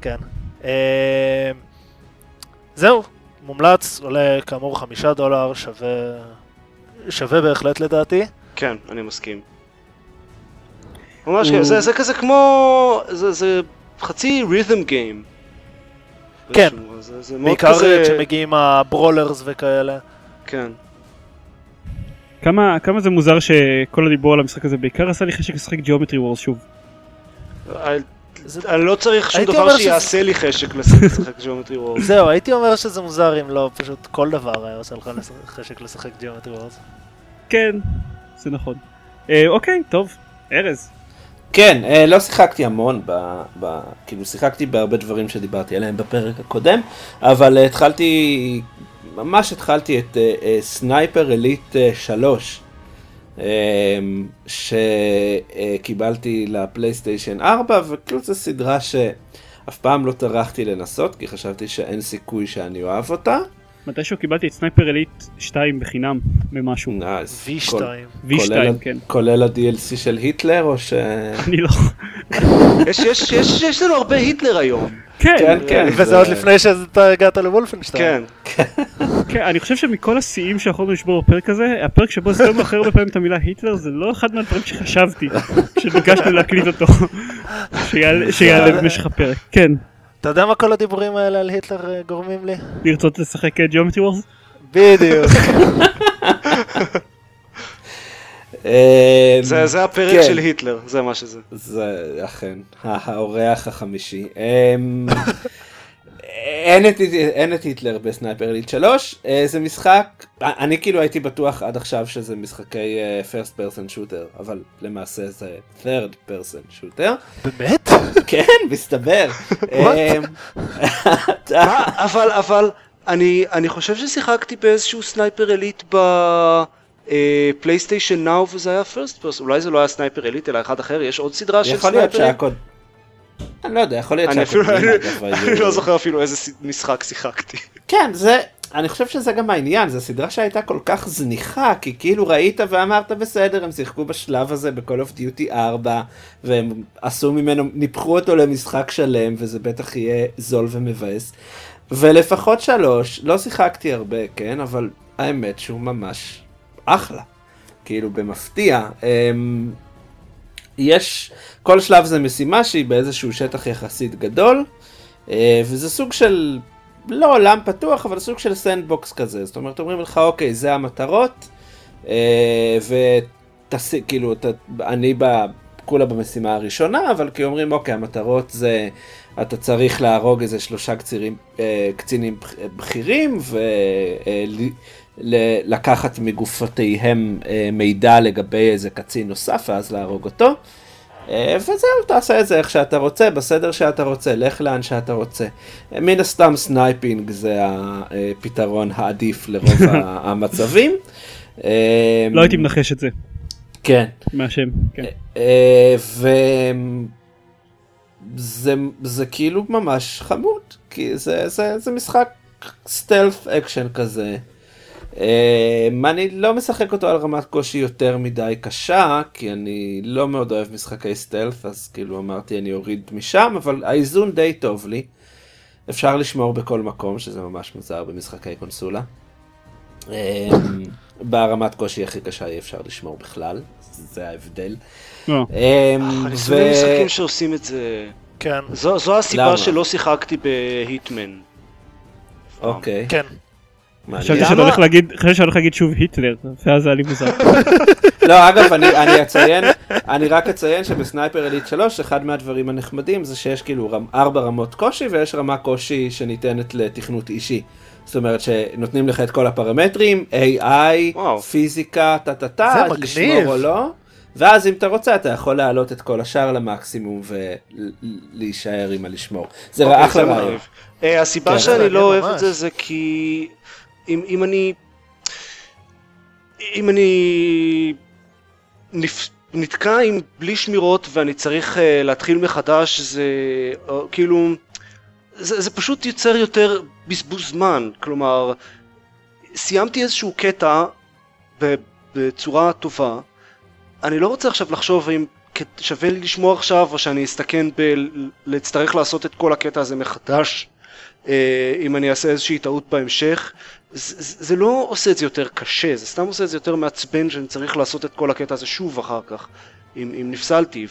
כן. אה, זהו, מומלץ, עולה כאמור חמישה דולר, שווה, שווה בהחלט לדעתי. כן, אני מסכים. ממש כן, זה, זה כזה כמו, זה, זה חצי rhythm game. כן. זה, זה בעיקר כזה, כשמגיעים הברולרס וכאלה. כן. כמה כמה זה מוזר שכל הדיבור על המשחק הזה בעיקר עשה לי חשק לשחק ג'אומטרי וורס שוב. זה- אני לא צריך שום דבר שיעשה לי חשק לשחק Geometry Wars. זהו, הייתי אומר שזה מוזר אם לא פשוט כל דבר היה עושה לך חשק לשחק ג'יאומטרי וורס. כן, זה נכון. אה, אוקיי, טוב, ארז. כן, אה, לא שיחקתי המון, ב, ב, כאילו שיחקתי בהרבה דברים שדיברתי עליהם בפרק הקודם, אבל התחלתי, ממש התחלתי את אה, אה, Sniper Elite אה, 3, אה, שקיבלתי לפלייסטיישן 4, וכאילו זו סדרה שאף פעם לא טרחתי לנסות, כי חשבתי שאין סיכוי שאני אוהב אותה. מתישהו קיבלתי את Sniper Elite 2 בחינם במשהו. נייס. V2. כל- V2, כולל ה- כן. כולל ה-DLC של היטלר, או ש... אני לא... יש- יש- יש יש לנו הרבה היטלר היום. כן, כן, כן. וזה זה- עוד לפני שאתה הגעת ל Wolfenstein. כן. כן, אני חושב שמכל השיאים שיכולנו לשבור בפרק הזה, הפרק שבו הזכרנו הכי הרבה פעמים את המילה היטלר זה לא אחד מהדברים שחשבתי כשביקשנו להקליט אותו, שיעלה- במשך הפרק. כן, אתה יודע מה כל הדיבורים האלה על היטלר אה, גורמים לי? לרצות לשחק ג'יאומטרי וורס? בדיוק. <laughs> אה, זה זה הפרק כן. של היטלר, זה מה שזה. זה אכן, ה- <laughs> האורח החמישי. אמ, אין את, אין את היטלר בסנייפר אליט 3, אה, זה משחק, אני כאילו הייתי בטוח עד עכשיו שזה משחקי אה, first person shooter, אבל למעשה זה third person shooter. באמת? <laughs> כן, מסתבר. <laughs> אמ? אבל, אבל, אני, אני חושב ששיחקתי באיזשהו Sniper Elite ב PlayStation Now וזה היה first person, אולי זה לא היה Sniper Elite אלא אחד אחר, יש עוד סדרה של יכול להיות סנייפרים? אני לא יודע, יכול להיות שהקודמים, <laughs> אני, לא זוכר אפילו איזה משחק שיחקתי. כן, זה, אני חושב שזה גם העניין, זו סדרה שהייתה כל כך זניחה, כי כאילו ראית ואמרת בסדר, הם שיחקו בשלב הזה ב-call of duty 4, והם עשו ממנו, ניפחו אותו למשחק שלם, וזה בטח יהיה זול ומבאס. ולפחות שלוש, לא שיחקתי הרבה, כן, אבל האמת שהוא ממש אחלה. כאילו במפתיע. אמ, יש, כל שלב זה משימה שהיא באיזשהו שטח יחסית גדול, אה, וזה סוג של, לא עולם פתוח, אבל סוג של sandbox כזה. זאת אומרת, אומרים לך, אוקיי, זה המטרות, אה, ותעשי, כאילו, אתה, אני ב... כולה במשימה הראשונה, אבל כי אומרים, אוקיי, המטרות זה, אתה צריך להרוג איזה שלושה קצירים, אה, קצינים בכ- בכירים, ולקחת מגופותיהם אה, מידע לגבי איזה קצין נוסף, ואז להרוג אותו. אה, וזהו, תעשה את זה איך שאתה רוצה, בסדר שאתה רוצה, לך לאן שאתה רוצה. אה, מן הסתם sniping זה הפתרון העדיף לרוב <laughs> המצבים. לא הייתי מנחש את זה כן. מהשם. כן. וזה זה כאילו ממש חמוד, כי זה, זה, זה משחק stealth action כזה. אה, אני לא משחק אותו על רמת קושי יותר מדי קשה, כי אני לא מאוד אוהב משחקי stealth, אז כאילו אמרתי אני אוריד משם, אבל האיזון די טוב לי. אפשר לשמור בכל מקום, שזה ממש מוזר במשחקי קונסולה. אה, ברמת קושי הכי קשה אי אפשר לשמור בכלל, זה ההבדל. לא. אמ, אני שונא משחקים שעושים את זה. כן, זו הסיבה? שלא שיחקתי בהיטמן. אוקיי. כן. חשבתי שאתה הולך להגיד, חשבתי שאתה הולך להגיד שוב היטלר, ואז זה היה לי מוזר. <laughs> לא, אגב, אני, אני אציין, אני רק אציין שבסנייפר אליט 3, אחד מהדברים הנחמדים זה שיש כאילו רמ, ארבע רמות קושי, ויש רמה קושי שניתנת לתכנות אישי. זאת אומרת שנותנים לך את כל הפרמטרים, AI, וואו. פיזיקה, טה טה טה. לשמור או לא, ואז אם אתה רוצה אתה יכול להעלות את כל השאר למקסימום ולהישאר עם הלשמור. זה אוקיי, אחלה רעיון. אה, הסיבה כן. שאני לא אוהב ממש. את זה זה כי אם אם אני אם אני נפ- נתקע עם בלי שמירות ואני צריך אה, להתחיל מחדש זה אה, כאילו זה, זה פשוט יוצר יותר בזבוז זמן. כלומר סיימתי איזשהו קטע בצורה טובה. אני לא רוצה עכשיו לחשוב אם שווה לי לשמוע עכשיו או שאני אסתכן בלהצטרך לעשות את כל הקטע הזה מחדש אה, אם אני אעשה איזושהי טעות בהמשך זה, זה לא עושה את זה יותר קשה זה סתם עושה את זה יותר מעצבן שאני צריך לעשות את כל הקטע הזה שוב אחר כך אם, אם נפסלתי.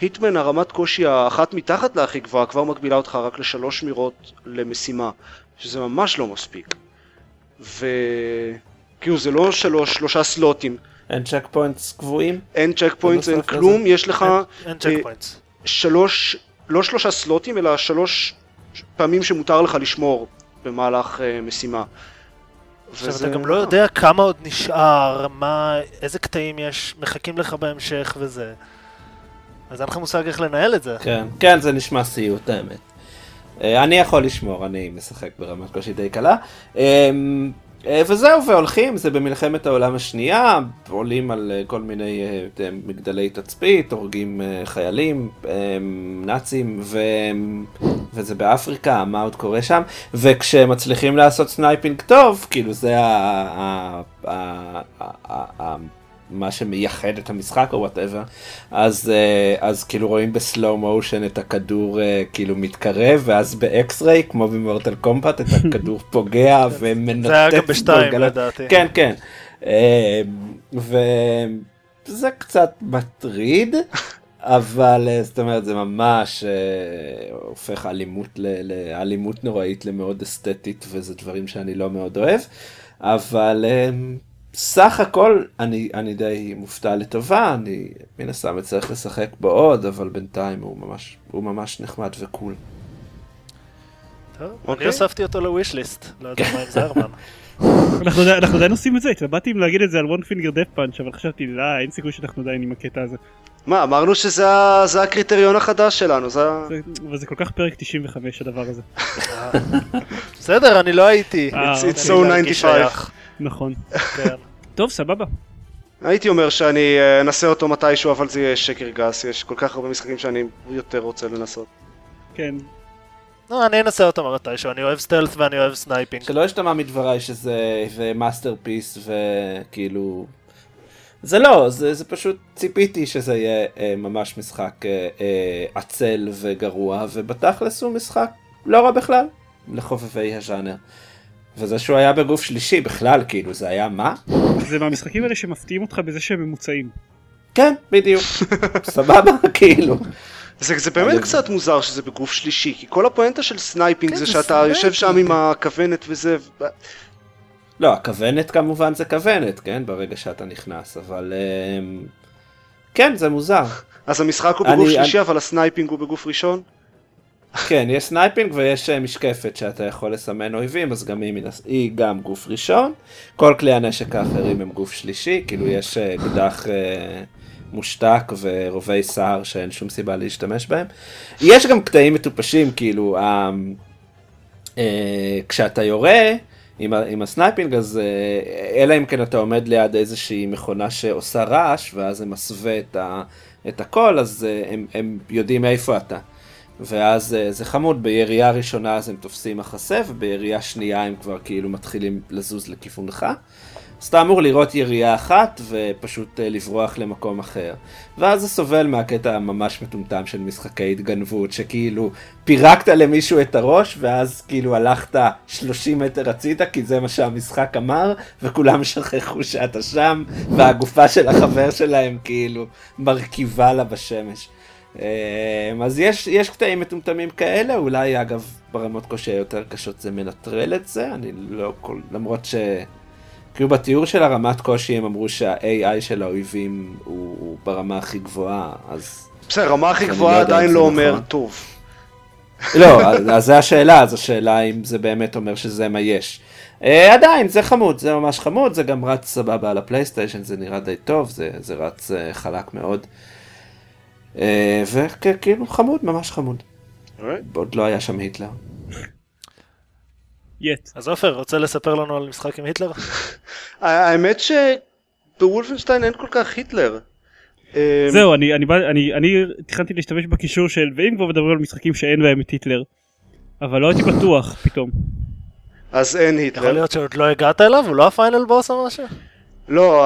והיטמן הרמת קושי האחת מתחת להכי גבוהה כבר מגבילה אותך רק לשלוש שמירות למשימה שזה ממש לא מספיק. וכאילו זה לא שלוש שלושה סלוטים. אין checkpoints קבועים? אין checkpoints אין כלום. יש לך אין אה, checkpoints. שלוש לא שלושה סלוטים, אלא שלוש פעמים שמותר לך לשמור במהלך uh, משימה. עכשיו וזה- אתה גם לא יודע כמה עוד נשאר, מה, איזה קטעים יש, מחכים לך בהמשך וזה. אז אין לך מושג איך לנהל את זה. כן, כן, זה נשמע סיוט האמת. אה, אני יכול לשמור, אני משחק ברמת קושי די קלה. אה, וזהו, והולכים, זה במלחמת העולם השנייה, עולים על אה, כל מיני אה, מגדלי תצפית, הורגים חיילים, נאצים, ו... וזה באפריקה, מה עוד קורה שם, וכשמצליחים לעשות sniping טוב, כאילו זה ה... מה שמייחד את המשחק או whatever, אז, אה, אז כאילו רואים ב slow motion את הכדור אה, כאילו מתקרב, ואז ב X-ray, כמו במורטל קומבט, את <laughs> הכדור פוגע ומנתק זה היה גם בשתיים גולגולת. לדעתי. כן, כן. אה, וזה קצת מטריד, <laughs> אבל זאת אומרת זה ממש אה, הופך אלימות לאלימות נוראית למאוד אסתטית, וזה דברים שאני לא מאוד אוהב, אבל אה, סך הכל אני, אני די מופתע לטובה, אני מן הסתם אצטרך לשחק בו עוד, אבל בינתיים הוא ממש, הוא ממש נחמד וקול. טוב, אני אוקיי. הוספתי אותו לוויש ליסט, לא יודע מה עם <laughs> זרמן. אנחנו עדיין- אנחנו עדיין עושים את זה, התלבטתי אם להגיד את זה על וון פינגר דף פאנץ', אבל חשבתי, לא, אין סיכוי שאנחנו עדיין עם הקטע הזה. מה, אמרנו שזה זה הקריטריון החדש שלנו, זה. זה- אבל זה כל כך פרק 95 הדבר הזה. <laughs> בסדר, אני לא הייתי. אה, It's- אוקיי. so אני להרגיש 95. נכון. <laughs> טוב, סבבה. הייתי אומר שאני אה, אנסה אותו מתישהו, אבל זה יהיה שקר גס, יש כל כך הרבה משחקים שאני יותר רוצה לנסות. כן. לא, אני אנסה אותו מתישהו, אני אוהב stealth ואני אוהב sniping. שלא ישתמע מדבריי שזה זה masterpiece וכאילו... זה לא, זה, זה פשוט ציפיתי שזה יהיה אה, ממש משחק אה, אה, עצל וגרוע, ובתכלס הוא משחק לא רע בכלל לחובבי הז'אנר. וזה שהוא היה בגוף שלישי בכלל, כאילו, זה היה מה? זה מהמשחקים האלה שמפתיעים אותך בזה שהם ממוצעים. כן, בדיוק. <laughs> סבבה, כאילו. זה, זה באמת אני- קצת מוזר שזה בגוף שלישי, כי כל הפואנטה של sniping כן, זה זה שאתה יושב שם. עם הכוונת וזה, לא, הכוונת כמובן זה כוונת, כן? ברגע שאתה נכנס, אבל... אה, כן, זה מוזר. אז המשחק הוא אני- בגוף אני- שלישי אבל ה sniping הוא בגוף ראשון? כן, יש sniping ויש אה, משקפת שאתה יכול לסמן אויבים, אז גם היא, מן הס- היא גם גוף ראשון. כל כלי הנשק האחרים הם גוף שלישי, כאילו יש אה, אקדח אה, מושתק ורובי סער שאין שום סיבה להשתמש בהם. יש גם קטעים מטופשים, כאילו, ה- כשאתה יורה עם, עם ה sniping, אז אלא אם כן אתה עומד ליד איזושהי מכונה שעושה רעש, ואז זה מסווה את, ה, את הקול, אז הם, הם יודעים איפה אתה. ואז אה, זה חמוד, בירייה ראשונה אז הם תופסים מחסה, ובירייה שנייה הם כבר כאילו מתחילים לזוז לכיוונך. אז אתה אמור לראות ירייה אחת ופשוט אה, לברוח למקום אחר. ואז זה סובל מהקטע הממש מטומטם של משחקי התגנבות, שכאילו פירקת למישהו את הראש, ואז כאילו הלכת 30 מטר הצידה, כי זה מה שהמשחק אמר, וכולם שכחו שאתה שם, והגופה של החבר שלהם כאילו מרכיבה לה בשמש. אה, אז יש, יש קטעים מטומטמים כאלה, אולי אגב ברמות קושי היותר קשות זה מנטרל את זה, אני לא כל... למרות ש... כאילו בתיאור של הרמת קושי הם אמרו שה-AI של האויבים הוא, הוא ברמה הכי גבוהה, אז... בסדר, רמה הכי לא גבוהה אם עדיין לא אומר נכון. טוב. לא, <laughs> אז זה השאלה, אז השאלה אם זה באמת אומר שזה מה יש. Uh, עדיין, זה חמוד, זה ממש חמוד, זה גם רץ סבבה על הפלייסטיישן, זה נראה די טוב, זה, זה רץ uh, חלק מאוד. Uh, וכאילו חמוד, ממש חמוד. אוקיי. עוד לא היה שם היטלר. יט. אז עופר, רוצה לספר לנו על משחק עם היטלר? <laughs> האמת שבוולפנשטיין אין כל כך היטלר. אה, זהו, אני, אני, בא- אני, אני תכננתי להשתמש בקישור של, ואם כבר מדברים על משחקים שאין בהם את היטלר, אבל לא הייתי בטוח פתאום. אז אין יכול היטלר. להיות שעוד לא הגעת אליו? הוא לא הפיינל בוס או משהו? לא,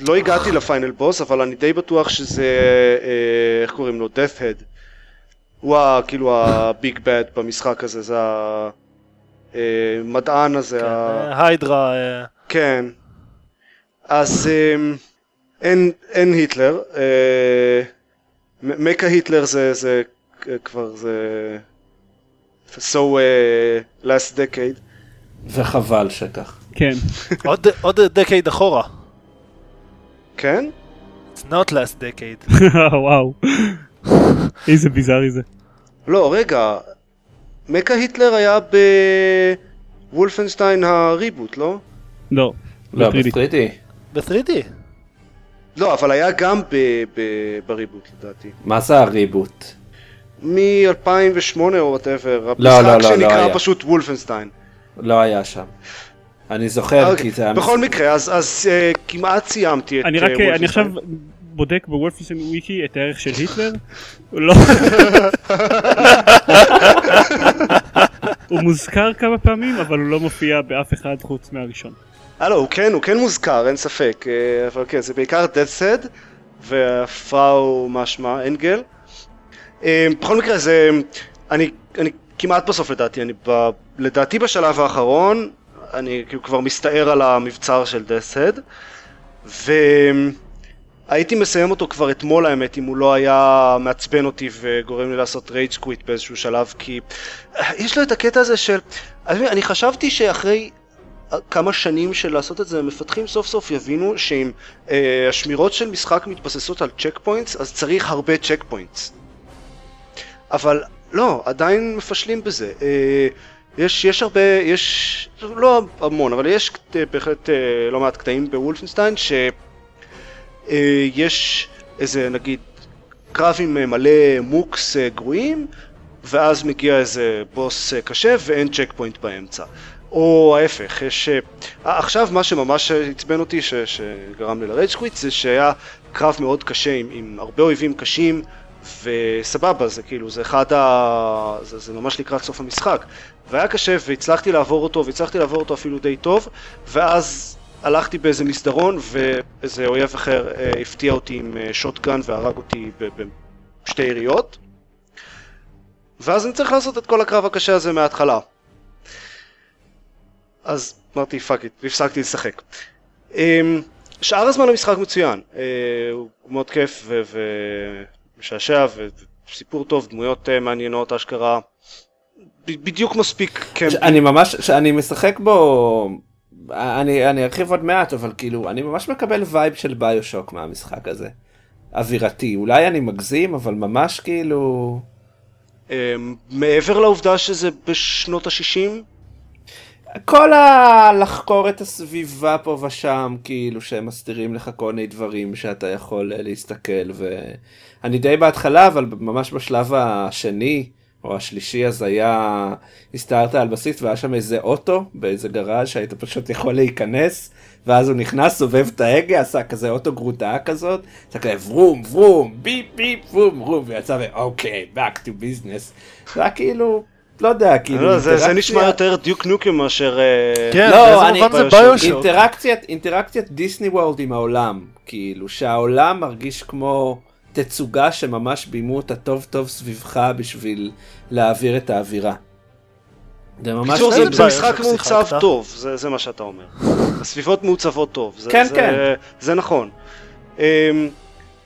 לא הגעתי לפיינל בוס, אבל אני די בטוח שזה, אה, איך קוראים לו? death head. הוא ה- כאילו הביג בד במשחק הזה, זה המדען הזה. כן, ה- אה, היידרה, אה, כן. אז אמ, אין, היטלר. אה, מקה היטלר זה, זה כבר זה... So last decade. וחבל שכך. כן. עוד- עוד דקייד אחורה. כן? It's not last decade. <laughs> וואו. איזה ביזארי זה. לא, רגע, מכה היטלר היה בוולפנשטיין הריבוט, לא? לא. לא, ב-3D. ב-3D. ב-3D. לא, אבל היה גם ב- ב- ב reboot לדעתי. מה זה ה reboot? מ-2008 או whatever. לא, לא, המשחק לא, לא שנקרא היה. פשוט וולפנשטיין. לא היה שם. אני זוכר אוקיי, כי זה היה... בכל מקרה, אז, אז אה, כמעט סיימתי את אני אה, רק, אני. עכשיו בודק בוולפנשטיין וויקי את הערך של היטלר. <laughs> לא... הוא מוזכר כמה פעמים, אבל הוא לא מופיע באף אחד חוץ מהראשון. אה לא, הוא כן, הוא כן מוזכר, אין ספק. אה, אבל כן, זה בעיקר said והפראו משמע, אנגל. אה, בכל מקרה, זה... אני, אני כמעט בסוף לדעתי, אני ב, לדעתי בשלב האחרון, אני כאילו כבר מסתער על המבצר של said. והייתי מסיים אותו כבר אתמול האמת, אם הוא לא היה מעצבן אותי וגורם לי לעשות רייג' קוויט באיזשהו שלב, כי יש לו את הקטע הזה של... אני, אני חשבתי שאחרי כמה שנים של לעשות את זה, מפתחים סוף סוף יבינו שאם אה, השמירות של משחק מתבססות על checkpoints, אז צריך הרבה checkpoints. אבל לא, עדיין מפשלים בזה. אה, יש, יש הרבה, יש, לא המון, אבל יש אה, בהחלט אה, לא מעט קטעים בוולפנשטיין שיש איזה נגיד קרב עם אה, מלא mooks אה, גרועים ואז מגיע איזה בוס אה, קשה ואין checkpoint באמצע. או ההפך, יש... אה, עכשיו מה שממש עצבן אותי, ש, שגרם לי ל rage quit, זה שהיה קרב מאוד קשה עם, עם הרבה אויבים קשים, וסבבה, זה כאילו, זה אחד ה... זה, זה ממש לקראת סוף המשחק. והיה קשה, והצלחתי לעבור אותו, והצלחתי לעבור אותו אפילו די טוב, ואז הלכתי באיזה מסדרון, ואיזה אויב אחר אה, הפתיע אותי עם אה, shotgun והרג אותי בשתי יריות. ואז אני צריך לעשות את כל הקרב הקשה הזה מההתחלה. אז אמרתי fuck it, והפסקתי לשחק. אמ, שאר הזמן המשחק מצוין, אה, הוא מאוד כיף ו- ומשעשע ו- וסיפור טוב, דמויות אה, מעניינות, אשכרה. בדיוק מספיק campy. אני ממש, שאני משחק בו, אני, אני ארחיב עוד מעט, אבל כאילו, אני ממש מקבל vibe של ביושוק מהמשחק הזה. אווירתי, אולי אני מגזים, אבל ממש כאילו... אמ, מעבר לעובדה שזה בשנות ה-60, כל ה... לחקור את הסביבה פה ושם, כאילו שהם מסתירים לך כל מיני דברים שאתה יכול אה, להסתכל, ואני די בהתחלה, אבל ממש בשלב השני, או השלישי, אז היה, הסתערת על בסיס והיה שם איזה אוטו באיזה גראז' שהיית פשוט יכול להיכנס, ואז הוא נכנס, סובב את ההגה, עשה כזה אוטו גרוטה כזאת, עשה כזה ורום, ורום, ביפ, ביפ, ורום, ורום, ויצא ואוקיי, back to business. זה היה כאילו, לא יודע, כאילו, לא, זה, זה אינטראקציה- נשמע יותר דיוק נוקם מאשר... אה, כן, לא, באיזה אני- מובן זה ביושוק. אינטראקציית, אינטראקציית דיסני וורלד עם העולם, כאילו שהעולם מרגיש כמו תצוגה שממש ביימו אותה טוב טוב סביבך בשביל להעביר את האווירה. זה ממש... בקיצור, איזה זה, זה משחק מעוצב? טוב, זה, זה מה שאתה אומר. <laughs> הסביבות מעוצבות טוב. זה, כן, זה, כן. זה נכון. Um,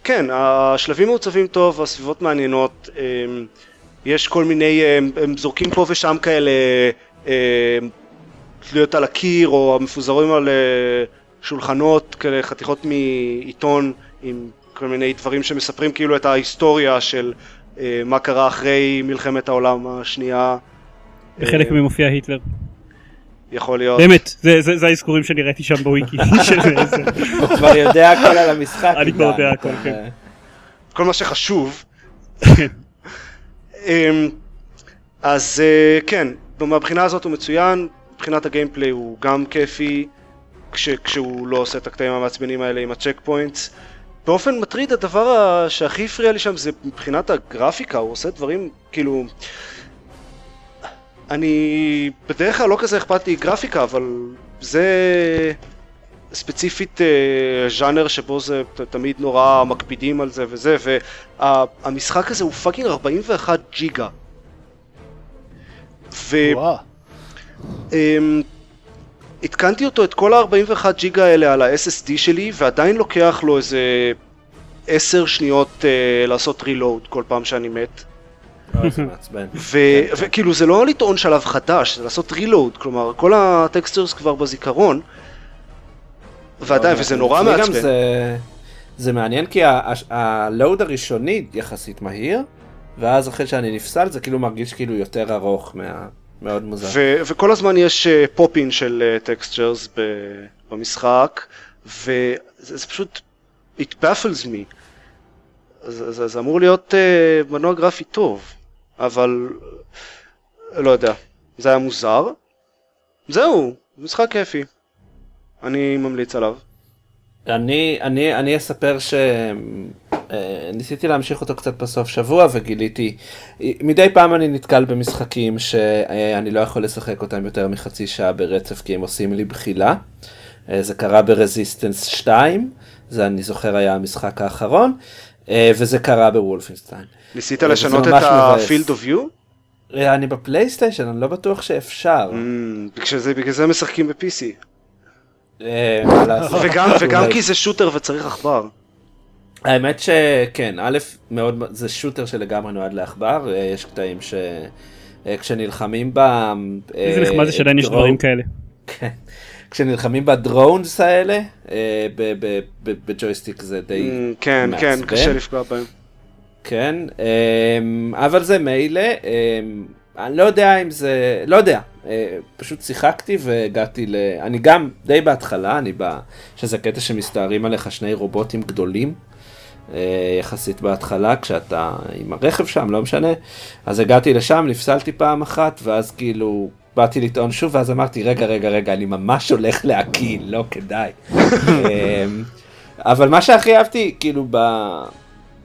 כן, השלבים מעוצבים טוב, הסביבות מעניינות. Um, יש כל מיני, הם, הם זורקים פה ושם כאלה um, תלויות על הקיר, או מפוזרים על uh, שולחנות, כאלה חתיכות מעיתון עם כל מיני דברים שמספרים כאילו את ההיסטוריה של מה קרה אחרי מלחמת העולם השנייה. בחלק אה, מהם מופיע היטלר. יכול להיות. באמת, זה- זה זה האזכורים שאני ראיתי שם בוויקי. <laughs> הוא כבר יודע הכל על המשחק. אני כבר יודע. הכל, כן. אה, כל מה שחשוב. אמ, אז אה, כן, מהבחינה הזאת הוא מצוין, מבחינת ה gameplay הוא גם כיפי, כש, כשהוא לא עושה את הקטעים המעצבנים האלה עם ה checkpoints. באופן מטריד הדבר שהכי הפריע לי שם זה מבחינת הגרפיקה, הוא עושה דברים כאילו... אני בדרך כלל לא כזה אכפת לי גרפיקה, אבל זה ספציפית אה, ז'אנר שבו זה תמיד נורא מקפידים על זה וזה, והמשחק הזה הוא פאקינג 41 ג'יגה. וואו. והתקנתי אותו את כל ה-41 ג'יגה האלה על ה-SSD שלי, ועדיין לוקח לו איזה 10 שניות אה, לעשות reload כל פעם שאני מת. <laughs> ו- וכאילו זה לא לטעון שלב חדש, זה לעשות reload, כלומר כל ה textures כבר בזיכרון, ועדיין, וזה נורא מעצבן. זה- זה מעניין כי ה load הראשוני יחסית מהיר, ואז אחרי שאני נפסל זה כאילו מרגיש כאילו יותר ארוך מה... מאוד מוזר. ו- וכל הזמן יש פופין uh, של טקסטשרס uh, במשחק, וזה זה פשוט, it baffles me. זה, זה, זה אמור להיות uh, מנוע גרפי טוב, אבל לא יודע, זה היה מוזר. זהו, משחק כיפי. אני ממליץ עליו. אני, אני, אני אספר שניסיתי אה, להמשיך אותו קצת בסוף שבוע וגיליתי, מדי פעם אני נתקל במשחקים שאני לא יכול לשחק אותם יותר מחצי שעה ברצף כי הם עושים לי בחילה. אה, זה קרה ברזיסטנס 2, זה אני זוכר היה המשחק האחרון, אה, וזה קרה בוולפינסטיין. ניסית לשנות את ה-field of view? אני בפלייסטיישן, אני לא בטוח שאפשר. Mm, בגלל זה משחקים ב-PC. אה, וגם, וגם כי זה שוטר וצריך עכבר. האמת שכן, א', מאוד, זה שוטר שלגמרי נועד לעכבר, אה, יש קטעים שכשנלחמים אה, ב... איזה נחמד זה שעדיין יש דברים כאלה. כן. כשנלחמים בדרונס האלה, בג'ויסטיק זה די mm, כן, כן, קשה לפגוע בהם. כן, אבל זה מילא, אני לא יודע אם זה, לא יודע, פשוט שיחקתי והגעתי ל... אני גם די בהתחלה, אני בא... שזה קטע שמסתערים עליך שני רובוטים גדולים. אה, יחסית בהתחלה כשאתה עם הרכב שם לא משנה אז הגעתי לשם נפסלתי פעם אחת ואז כאילו באתי לטעון שוב ואז אמרתי רגע רגע רגע אני ממש הולך להקיל לא כדאי. אה, אבל מה שהכי אהבתי כאילו ב...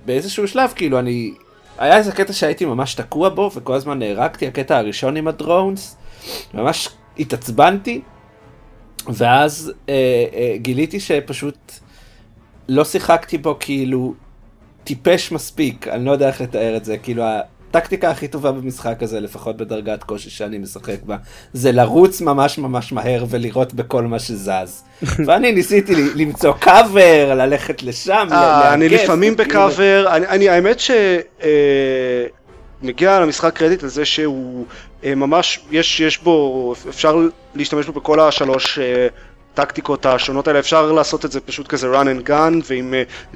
באיזשהו שלב כאילו אני היה איזה קטע שהייתי ממש תקוע בו וכל הזמן נהרגתי הקטע הראשון עם הדרונס ממש התעצבנתי, ואז אה, אה, גיליתי שפשוט לא שיחקתי בו כאילו טיפש מספיק, אני לא יודע איך לתאר את זה, כאילו הטקטיקה הכי טובה במשחק הזה, לפחות בדרגת קושי שאני משחק בה, זה לרוץ ממש ממש מהר ולראות בכל מה שזז. <laughs> ואני ניסיתי למצוא קאבר, ללכת לשם, אה, אני לפעמים בקאבר, אני האמת ש... אה, מגיע למשחק קרדיט על זה שהוא ממש, יש, יש בו, אפשר להשתמש בו בכל השלוש אה, טקטיקות השונות האלה, אפשר לעשות את זה פשוט כזה run and gun ועם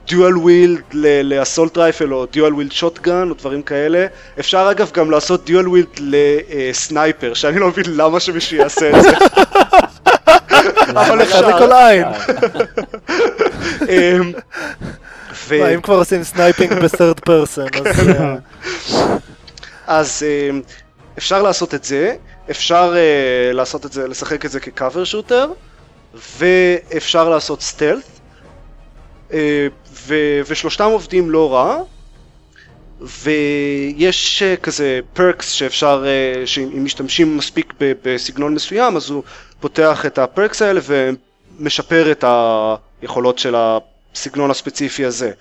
dual wield ל assault rifle או dual wield shotgun או דברים כאלה. אפשר אגב גם לעשות dual wield לסנייפר, שאני לא מבין למה שמישהו יעשה את זה. <laughs> אבל אפשר. זה קול, אין. <laughs> אמ, אם כבר עושים sniping ב third person, אז... אה, <laughs> אז אה, אפשר לעשות את זה, אפשר uh, לעשות את זה, לשחק את זה כ cover shooter, ואפשר לעשות stealth, uh, ו- ושלושתם עובדים לא רע, ויש uh, כזה perks שאפשר, uh, שאם משתמשים מספיק ב- בסגנון מסוים, אז הוא פותח את ה perks האלה ומשפר את היכולות של הסגנון הספציפי הזה.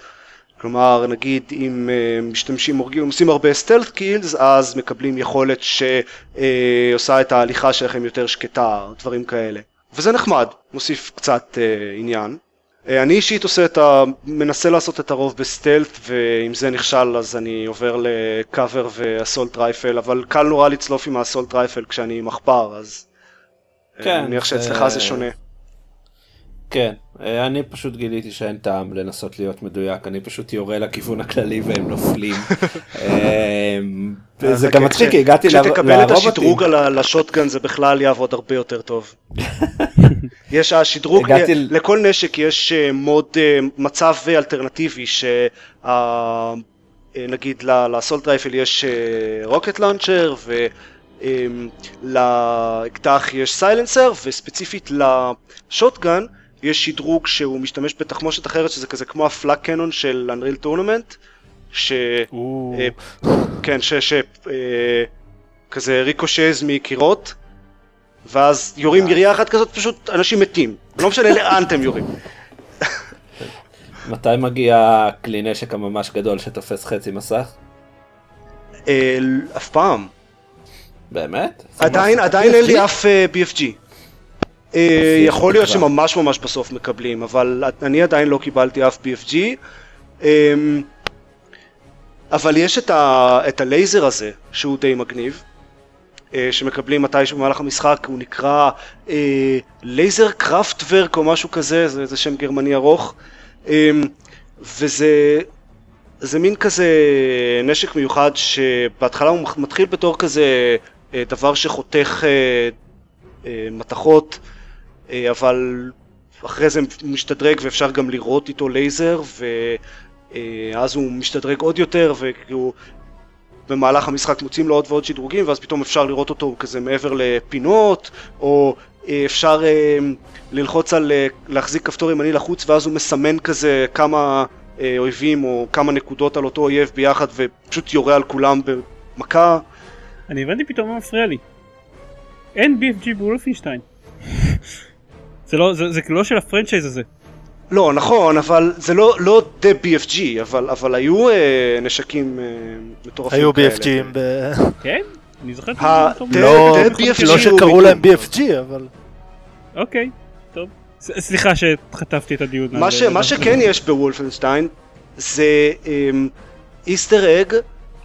כלומר, נגיד אם uh, משתמשים, הורגים, עושים הרבה stealth kills, אז מקבלים יכולת שעושה uh, את ההליכה שלכם יותר שקטה, דברים כאלה. וזה נחמד, מוסיף קצת uh, עניין. אני אישית עושה את ה... מנסה לעשות את הרוב ב stealth, ואם זה נכשל אז אני עובר ל cover ו assault rifle, אבל קל נורא לצלוף עם ה assault rifle כשאני עם עכבר, אז... כן. אני מניח שאצלך זה שונה. כן, אה, אני פשוט גיליתי שאין טעם לנסות להיות מדויק, אני פשוט יורה לכיוון הכללי והם נופלים. <laughs> אה, זה גם מצחיק, הגעתי לרובוטים. כשתקבל את השדרוג על השוטגן זה בכלל יעבוד הרבה יותר טוב. <laughs> יש השדרוג, לכל נשק יש אה, מוד, מצב אלטרנטיבי, שנגיד לסולט רייפל יש רוקט לאנצ'ר, לאקדח יש סיילנסר, וספציפית לשוטגן יש שדרוג שהוא משתמש בתחמושת אחרת שזה כזה כמו הפלאק קנון של Unreal Tournament ש... אה, כן, ש... ש... אה, כזה ריקושז מקירות ואז יורים אה. ירייה אחת כזאת פשוט אנשים מתים לא משנה לאן אתם יורים. <laughs> מתי מגיע כלי נשק הממש גדול שתופס חצי מסך? אף פעם. באמת? עדיין עדיין אין לי אף BFG. אה, יכול להיות שממש ממש בסוף מקבלים, אבל אני עדיין לא קיבלתי אף BFG. אמ, אבל יש את, ה, את הלייזר הזה, שהוא די מגניב, אה, שמקבלים מתישהו במהלך המשחק, הוא נקרא אה, לייזר קראפטוורק או משהו כזה, זה, זה שם גרמני ארוך. וזה זה מין כזה נשק מיוחד שבהתחלה הוא מתחיל בתור כזה אה, דבר שחותך אה, אה, מתכות, אבל אחרי זה משתדרג ואפשר גם לראות איתו לייזר ואז הוא משתדרג עוד יותר וכאילו במהלך המשחק מוצאים לו עוד ועוד שדרוגים ואז פתאום אפשר לראות אותו כזה מעבר לפינות או אפשר ללחוץ על להחזיק כפתור ימני לחוץ ואז הוא מסמן כזה כמה אויבים או כמה נקודות על אותו אויב ביחד ופשוט יורה על כולם במכה. אני הבנתי פתאום מה מפריע לי. אין BFG בוולפינשטיין. <laughs> זה לא, זה, זה כאילו לא של הפרנצ'ייז הזה. לא, נכון, אבל זה לא, לא דה BFG, אבל, אבל היו אה, נשקים אה, מטורפים היו כאלה. היו BFGים ב... <laughs> כן? אני זוכר את זה. לא, לא שקראו להם BFG, אבל... אוקיי, טוב. סליחה שחטפתי את הדיון. מה, ש, מה שכן יש בוולפנשטיין זה איסטר אג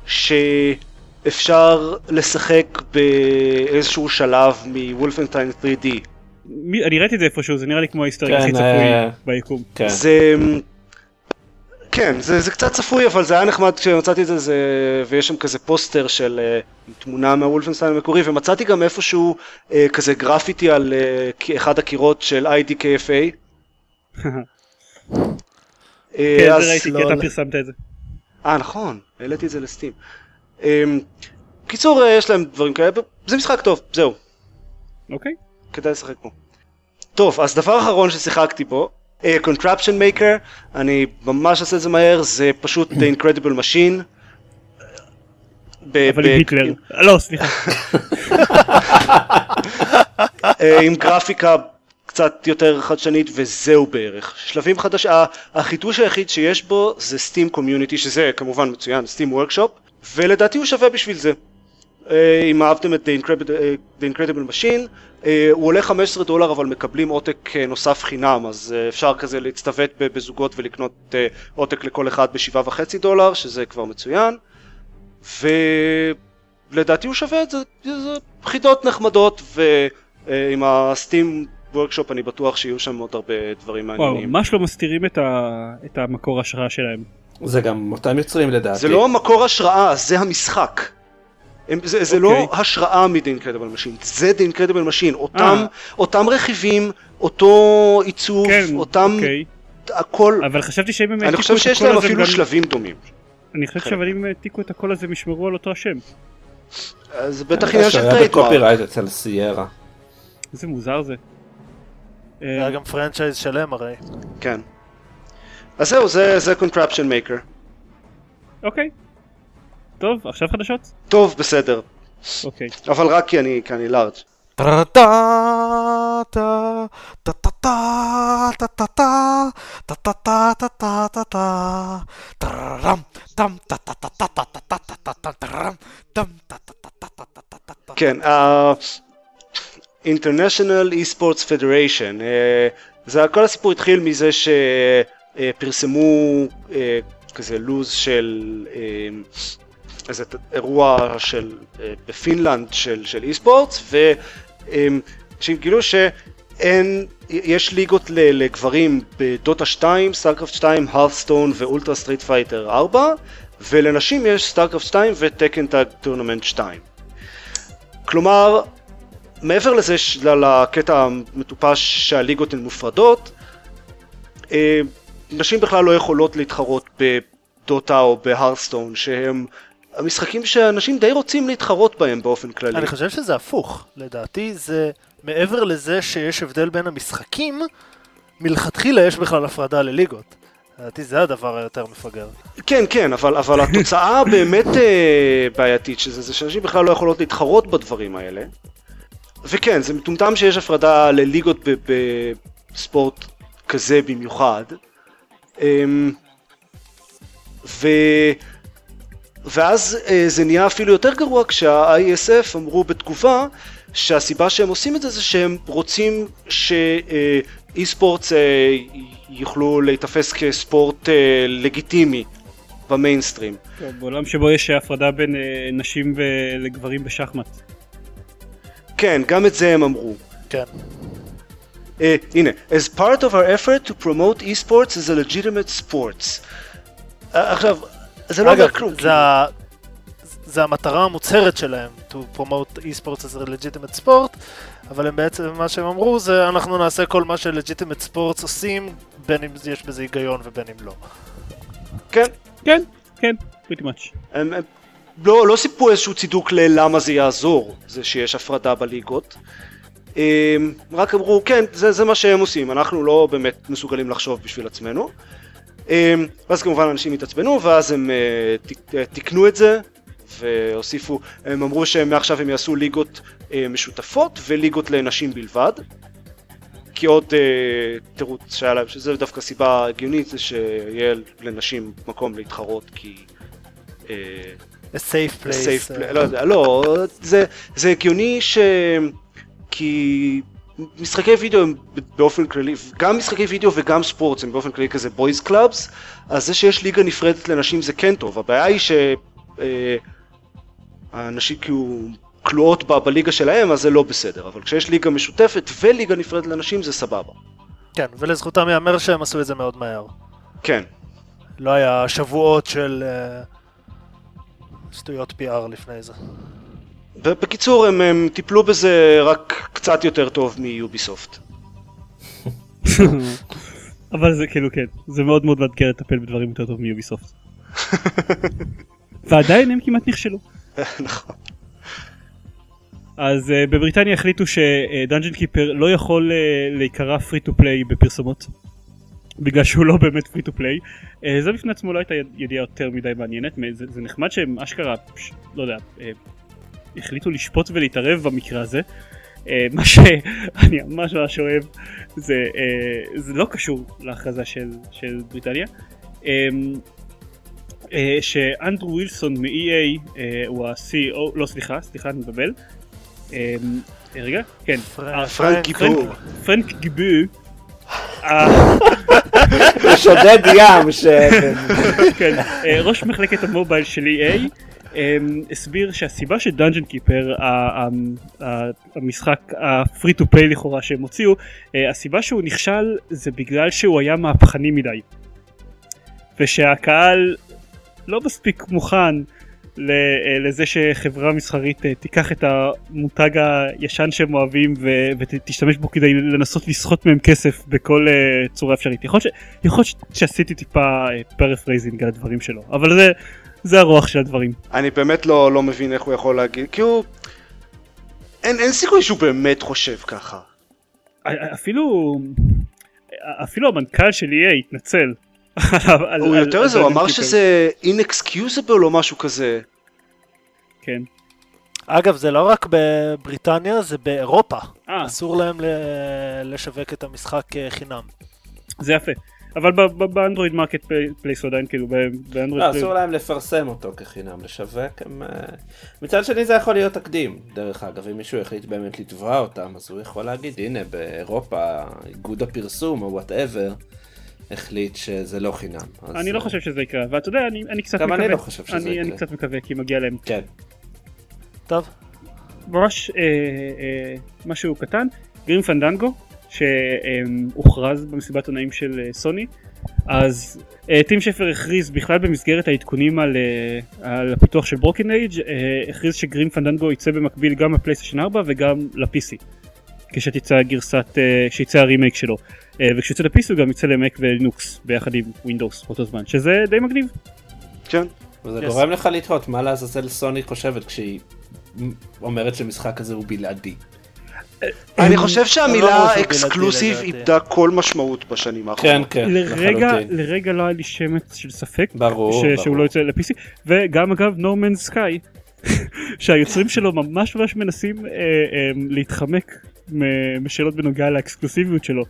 שאפשר לשחק באיזשהו שלב מוולפנשטיין 3D. אני ראיתי את זה איפשהו, זה נראה לי כמו האיסטר אג הכי כן, צפוי אה, ביקום. כן. זה... כן, זה, זה קצת צפוי, אבל זה היה נחמד כשמצאתי את זה, זה ויש שם כזה פוסטר של uh, תמונה מהוולפנסטיין המקורי, ומצאתי גם איפשהו uh, כזה גרפיטי על uh, אחד הקירות של IDKFA. <laughs> כן, זה ראיתי, כי אתה פרסמת את זה. אה, נכון, העליתי את זה לסטים. Um, קיצור, יש להם דברים כאלה, זה משחק טוב, זהו. אוקיי. כדאי לשחק פה. טוב, אז דבר אחרון ששיחקתי בו, Contraption uh, Maker, אני ממש אעשה את זה מהר, זה פשוט The Incredible Machine. אבל עם היטלר, לא סליחה. אה, עם גרפיקה קצת יותר חדשנית וזהו בערך. שלבים חדשים, החידוש היחיד שיש בו זה סטים קומיוניטי שזה כמובן מצוין, סטים וורקשופ, ולדעתי הוא שווה בשביל זה. אה, אם אהבתם את The Incredible, The Incredible Machine, אה, הוא עולה 15 דולר אבל מקבלים עותק אה, נוסף חינם אז אה, אפשר כזה להצטוות בזוגות ולקנות עותק לכל אחד בשבעה וחצי דולר שזה כבר מצוין ולדעתי הוא שווה את זה, זה חידות נחמדות ועם הסטים וורקשופ אני בטוח שיהיו שם עוד הרבה דברים מעניינים. וואו, ממש לא מסתירים את, ה... את המקור השראה שלהם. זה גם אותם יוצרים לדעתי. זה לא המקור השראה, זה המשחק. הם, זה, זה okay. לא אוקיי. השראה מ-The Incredible Machine, זה The Incredible Machine, אותם, ah. אותם רכיבים, אותו עיצוב, כן, אותם, okay. הכל, אבל חשבתי שאם הם אני חושב שיש להם אפילו גם... שלבים דומים. אני חושב שאבל אם העתיקו את הכול הזה הם ישמרו על אותו השם. זה בטח עניין של trademark. היה ב copyright אצל סיירה. איזה מוזר זה. היה גם franchise שלם הרי. כן. אז זהו, זה Contraption Maker. אוקיי. טוב, עכשיו חדשות? טוב, בסדר. אוקיי. אבל רק כי אני, כי אני לארג'. כן, International eSports Federation, זה כל הסיפור התחיל מזה שפרסמו כזה לוז של איזה אירוע של, אה, בפינלנד של, של e-sports ושהם גילו שאין, יש ליגות לגברים ב Dota 2, StarCraft 2, Hearthstone ו Ultra Street Fighter 4 ולנשים יש StarCraft 2 ו Tekken Tag Tournament 2 כלומר מעבר לזה, לקטע המטופש שהליגות הן מופרדות, אה, נשים בכלל לא יכולות להתחרות בדוטה או בהרסטון שהם המשחקים שאנשים די רוצים להתחרות בהם באופן כללי. אני חושב שזה הפוך. לדעתי זה מעבר לזה שיש הבדל בין המשחקים, מלכתחילה יש בכלל הפרדה לליגות. לדעתי זה הדבר היותר מפגר. כן, כן, אבל, אבל התוצאה <laughs> הבאמת אה, בעייתית של זה, זה שאנשים בכלל לא יכולות להתחרות בדברים האלה. וכן, זה מטומטם שיש הפרדה לליגות בספורט כזה במיוחד. אה, ו... ואז אה, זה נהיה אפילו יותר גרוע כשה-ISF אמרו בתגובה שהסיבה שהם עושים את זה זה שהם רוצים שאי ספורטס אה, יוכלו להיתפס כספורט אה, לגיטימי במיינסטרים. טוב, בעולם שבו יש הפרדה בין אה, נשים ולגברים בשחמט. כן, גם את זה הם אמרו. כן. אה, הנה, as part of our effort to promote e-sports as a legitimate sports. אה, עכשיו, זה לא אומר כלום. זה ה- זה המטרה המוצהרת שלהם, to promote e-sports as a legitimate sport, אבל הם בעצם, מה שהם אמרו זה אנחנו נעשה כל מה ש-legitimate sports עושים, בין אם יש בזה היגיון ובין אם לא. כן, כן, כן, pretty much. הם, הם לא, לא סיפרו איזשהו צידוק ללמה זה יעזור, זה שיש הפרדה בליגות. הם, רק אמרו, כן, זה, זה מה שהם עושים, אנחנו לא באמת מסוגלים לחשוב בשביל עצמנו. הם, ואז כמובן אנשים התעצבנו, ואז הם אה, אה, תיקנו את זה, והוסיפו, הם אמרו שמעכשיו הם יעשו ליגות אה, משותפות וליגות לנשים בלבד. כי עוד תירוץ שהיה להם, שזה דווקא סיבה הגיונית, זה שיהיה לנשים מקום להתחרות, כי... a safe place. safe, אה, לא יודע, לא, זה, זה הגיוני ש... כי משחקי וידאו הם באופן כללי, גם משחקי וידאו וגם ספורט הם באופן כללי כזה boys clubs, אז זה שיש ליגה נפרדת לנשים זה כן טוב, הבעיה היא שהנשים כאילו כלואות ב- בליגה שלהם אז זה לא בסדר, אבל כשיש ליגה משותפת וליגה נפרדת לנשים זה סבבה. כן, ולזכותם ייאמר שהם עשו את זה מאוד מהר. כן, לא היה שבועות של אה, שטויות PR לפני זה. בקיצור הם, הם טיפלו בזה רק קצת יותר טוב מיוביסופט. <laughs> אבל זה כאילו כן, זה מאוד מאוד מאתגר לטפל בדברים יותר טוב מיוביסופט. <laughs> ועדיין הם כמעט נכשלו. <laughs> נכון. אז uh, בבריטניה החליטו ש Dungeon Keeper לא יכול uh, להיקרא free to play בפרסומות. בגלל שהוא לא באמת free to play. זה בפני עצמו לא הייתה יד- ידיעה יותר מדי מעניינת, זה, זה נחמד שהם אשכרה, פש, לא יודע, uh, החליטו לשפוט ולהתערב במקרה הזה. Uh, מה שאני <laughs> ממש ממש אוהב זה, uh, זה לא קשור להכרזה של, של בריטניה. Um, uh, שאנדרו ווילסון מ-EA uh, הוא ה-CEO, לא סליחה, סליחה אני מבלבל. Um, רגע, כן, אה, פרנק גיבו. פרנק גיבו. <laughs> אה, שודד ים, ש... כן, אה, ראש מחלקת ה mobile של EA אמ, הסביר שהסיבה ש Dungeon Keeper המשחק ה free to play לכאורה שהם הוציאו אה, הסיבה שהוא נכשל זה בגלל שהוא היה מהפכני מדי ושהקהל לא מספיק מוכן אה, לזה שחברה מסחרית אה, תיקח את המותג הישן שהם אוהבים ותשתמש בו כדי לנסות לסחוט מהם כסף בכל צורה אפשרית. יכול להיות שעשיתי טיפה paraphrasing על הדברים שלו, אבל זה, זה הרוח של הדברים. אני באמת לא, לא מבין איך הוא יכול להגיד, כי הוא... אין, אין סיכוי שהוא באמת חושב ככה. אפילו אפילו המנכ"ל של EA התנצל. <laughs> הוא על- יותר זה, הוא אמר. שזה inexcusable או משהו כזה. כן. אגב, זה לא רק בבריטניה, זה באירופה. אה, אסור להם ל- לשווק את המשחק אה, חינם. זה יפה. אבל ב Android Marketplace הוא עדיין כאילו באנדרואיד לא, place. אסור להם לפרסם אותו כחינם, לשווק. הם, אה, מצד שני זה יכול להיות תקדים, דרך אגב, אם מישהו החליט באמת לתבוע אותם, אז הוא יכול להגיד, הנה, באירופה, איגוד הפרסום או whatever, החליט שזה לא חינם. אז, אני לא אה, חושב שזה יקרה, ואתה יודע, אני, אני קצת גם מקווה, אני לא חושב שזה אני, אני יקרה. קצת מקווה כי מגיע להם. כן. טוב, ממש אה, אה, משהו קטן, גרים פנדנגו, שהוכרז במסיבת עונאים של אה, סוני, אז אה, טים שפר הכריז בכלל במסגרת העדכונים על, אה, על הפיתוח של ברוקן אייג' הכריז שגרים פנדנגו יצא במקביל גם לפלייסטיישן 4 וגם ל-PC. כשתצא גרסת, אה, כשיצא הרימייק שלו. וכשיצא ל-PC הוא גם יצא ל Mac ו Linux ביחד עם Windows באותו זמן, שזה די מגניב. כן. וזה Yes. גורם לך לתהות מה לעזאזל סוני חושבת כשהיא אומרת שמשחק הזה הוא בלעדי. אני חושב לא שהמילה exclusive. איבדה כל משמעות בשנים כן, האחרונות. כן, לרגע, לחלוטין. לרגע לא היה לי שמץ של ספק ברור, ש- שהוא ברור. לא יוצא ל-PC וגם אגב No Man's Sky <laughs> שהיוצרים שלו ממש ממש מנסים אה, אה, להתחמק משאלות בנוגע לאקסקלוסיביות שלו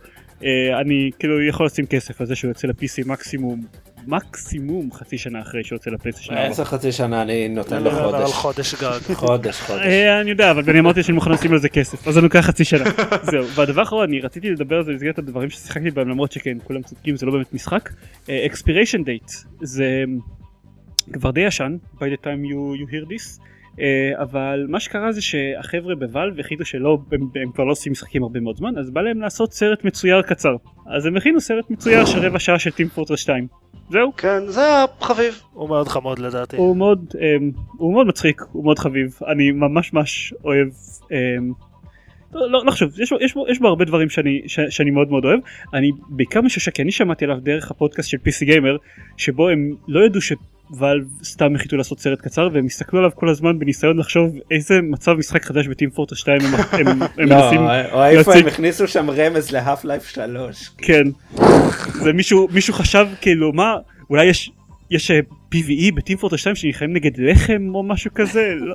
אה, אני כאילו יכול לשים כסף על זה שהוא יוצא ל-PC מקסימום מקסימום חצי שנה אחרי שהוא יוצא ל PlayStation 4. עשר חצי שנה אני נותן לו חודש. חודש גג. <laughs> חודש, חודש. אה, אני יודע אבל אני אמרתי שאני מוכן לשים על זה כסף אז אני לוקח חצי שנה <laughs> זהו והדבר האחרון אני רציתי לדבר על זה במסגרת הדברים ששיחקתי בהם למרות שכן כולם צודקים זה לא באמת משחק Expiration Date זה כבר די ישן by the time you, you hear this אה, אבל מה שקרה זה שהחבר'ה בוואלב החליטו שלא, הם, הם כבר לא עושים משחקים הרבה מאוד זמן, אז בא להם לעשות סרט מצויר קצר. אז הם הכינו סרט מצויר של רבע שעה של טים פורטרס 2. זהו. כן, זה היה חביב. הוא מאוד חמוד לדעתי. הוא מאוד, um, הוא מאוד מצחיק, הוא מאוד חביב, אני ממש ממש אוהב. Um, לא, לא, לא חשוב, יש, יש, יש בו הרבה דברים שאני, ש, שאני מאוד מאוד אוהב, אני בעיקר כי אני שמעתי עליו דרך הפודקאסט של PC גיימר, שבו הם לא ידעו שוואלב סתם החליטו לעשות סרט קצר והם הסתכלו עליו כל הזמן בניסיון לחשוב איזה מצב משחק חדש בטים פורטה 2 הם, לא, מנסים או איפה להציג. הם הכניסו שם רמז להאף לייף 3. כן. זה מישהו מישהו חשב כאילו מה אולי יש יש אה, PVE בטים פורטה 2 שנלחמים נגד לחם או משהו כזה. לא.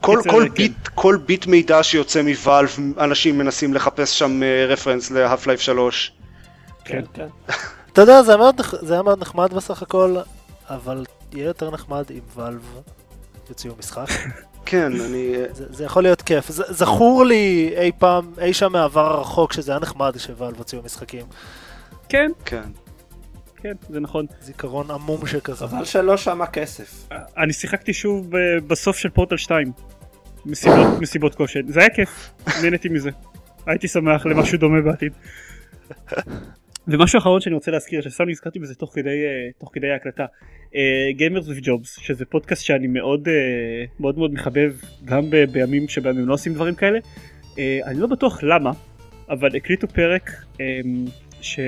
כל, כן. ביט, כל ביט מידע שיוצא מוואלב, אנשים מנסים לחפש שם אה, רפרנס להאף לייף 3. כן. כן. אתה יודע, זה היה מאוד נחמד בסך הכל, אבל יהיה יותר נחמד אם ואלב יוציאו משחק. <laughs> כן, אני... זה, זה יכול להיות כיף. ז, זכור לי אי פעם, אי שם מהעבר הרחוק, שזה היה נחמד שוואלב הוציאו משחקים. כן כן. כן זה נכון. זיכרון עמום שכזה. אבל שלא שמה כסף. אני שיחקתי שוב ב- בסוף של פורטל 2 מסיבות <laughs> מסיבות כושן זה היה כיף נהניתי מזה הייתי שמח למשהו דומה בעתיד. <laughs> ומשהו אחרון שאני רוצה להזכיר שסתם נזכרתי בזה תוך כדי אה, תוך כדי ההקלטה Gamers With Jobs שזה פודקאסט שאני מאוד אה, מאוד מאוד מחבב גם ב- בימים שבהם הם לא עושים דברים כאלה אה, אני לא בטוח למה אבל הקליטו פרק אה, ש...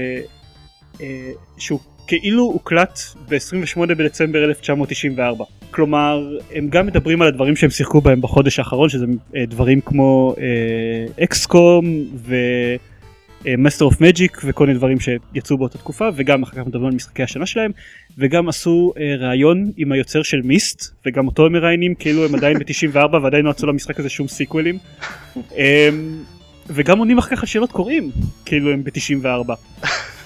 אה, שהוא כאילו הוקלט ב-28 בדצמבר 1994. כלומר, הם גם מדברים על הדברים שהם שיחקו בהם בחודש האחרון, שזה אה, דברים כמו X-COM ו Master of Magic וכל מיני דברים שיצאו באותה תקופה, וגם אחר כך מדברים על משחקי השנה שלהם, וגם עשו אה, ראיון עם היוצר של Myst, וגם אותו הם מראיינים, כאילו הם עדיין ב-94 ועדיין לא יצאו למשחק הזה שום סיקוולים. אה, וגם עונים אחר כך על שאלות קוראים, כאילו הם ב-94.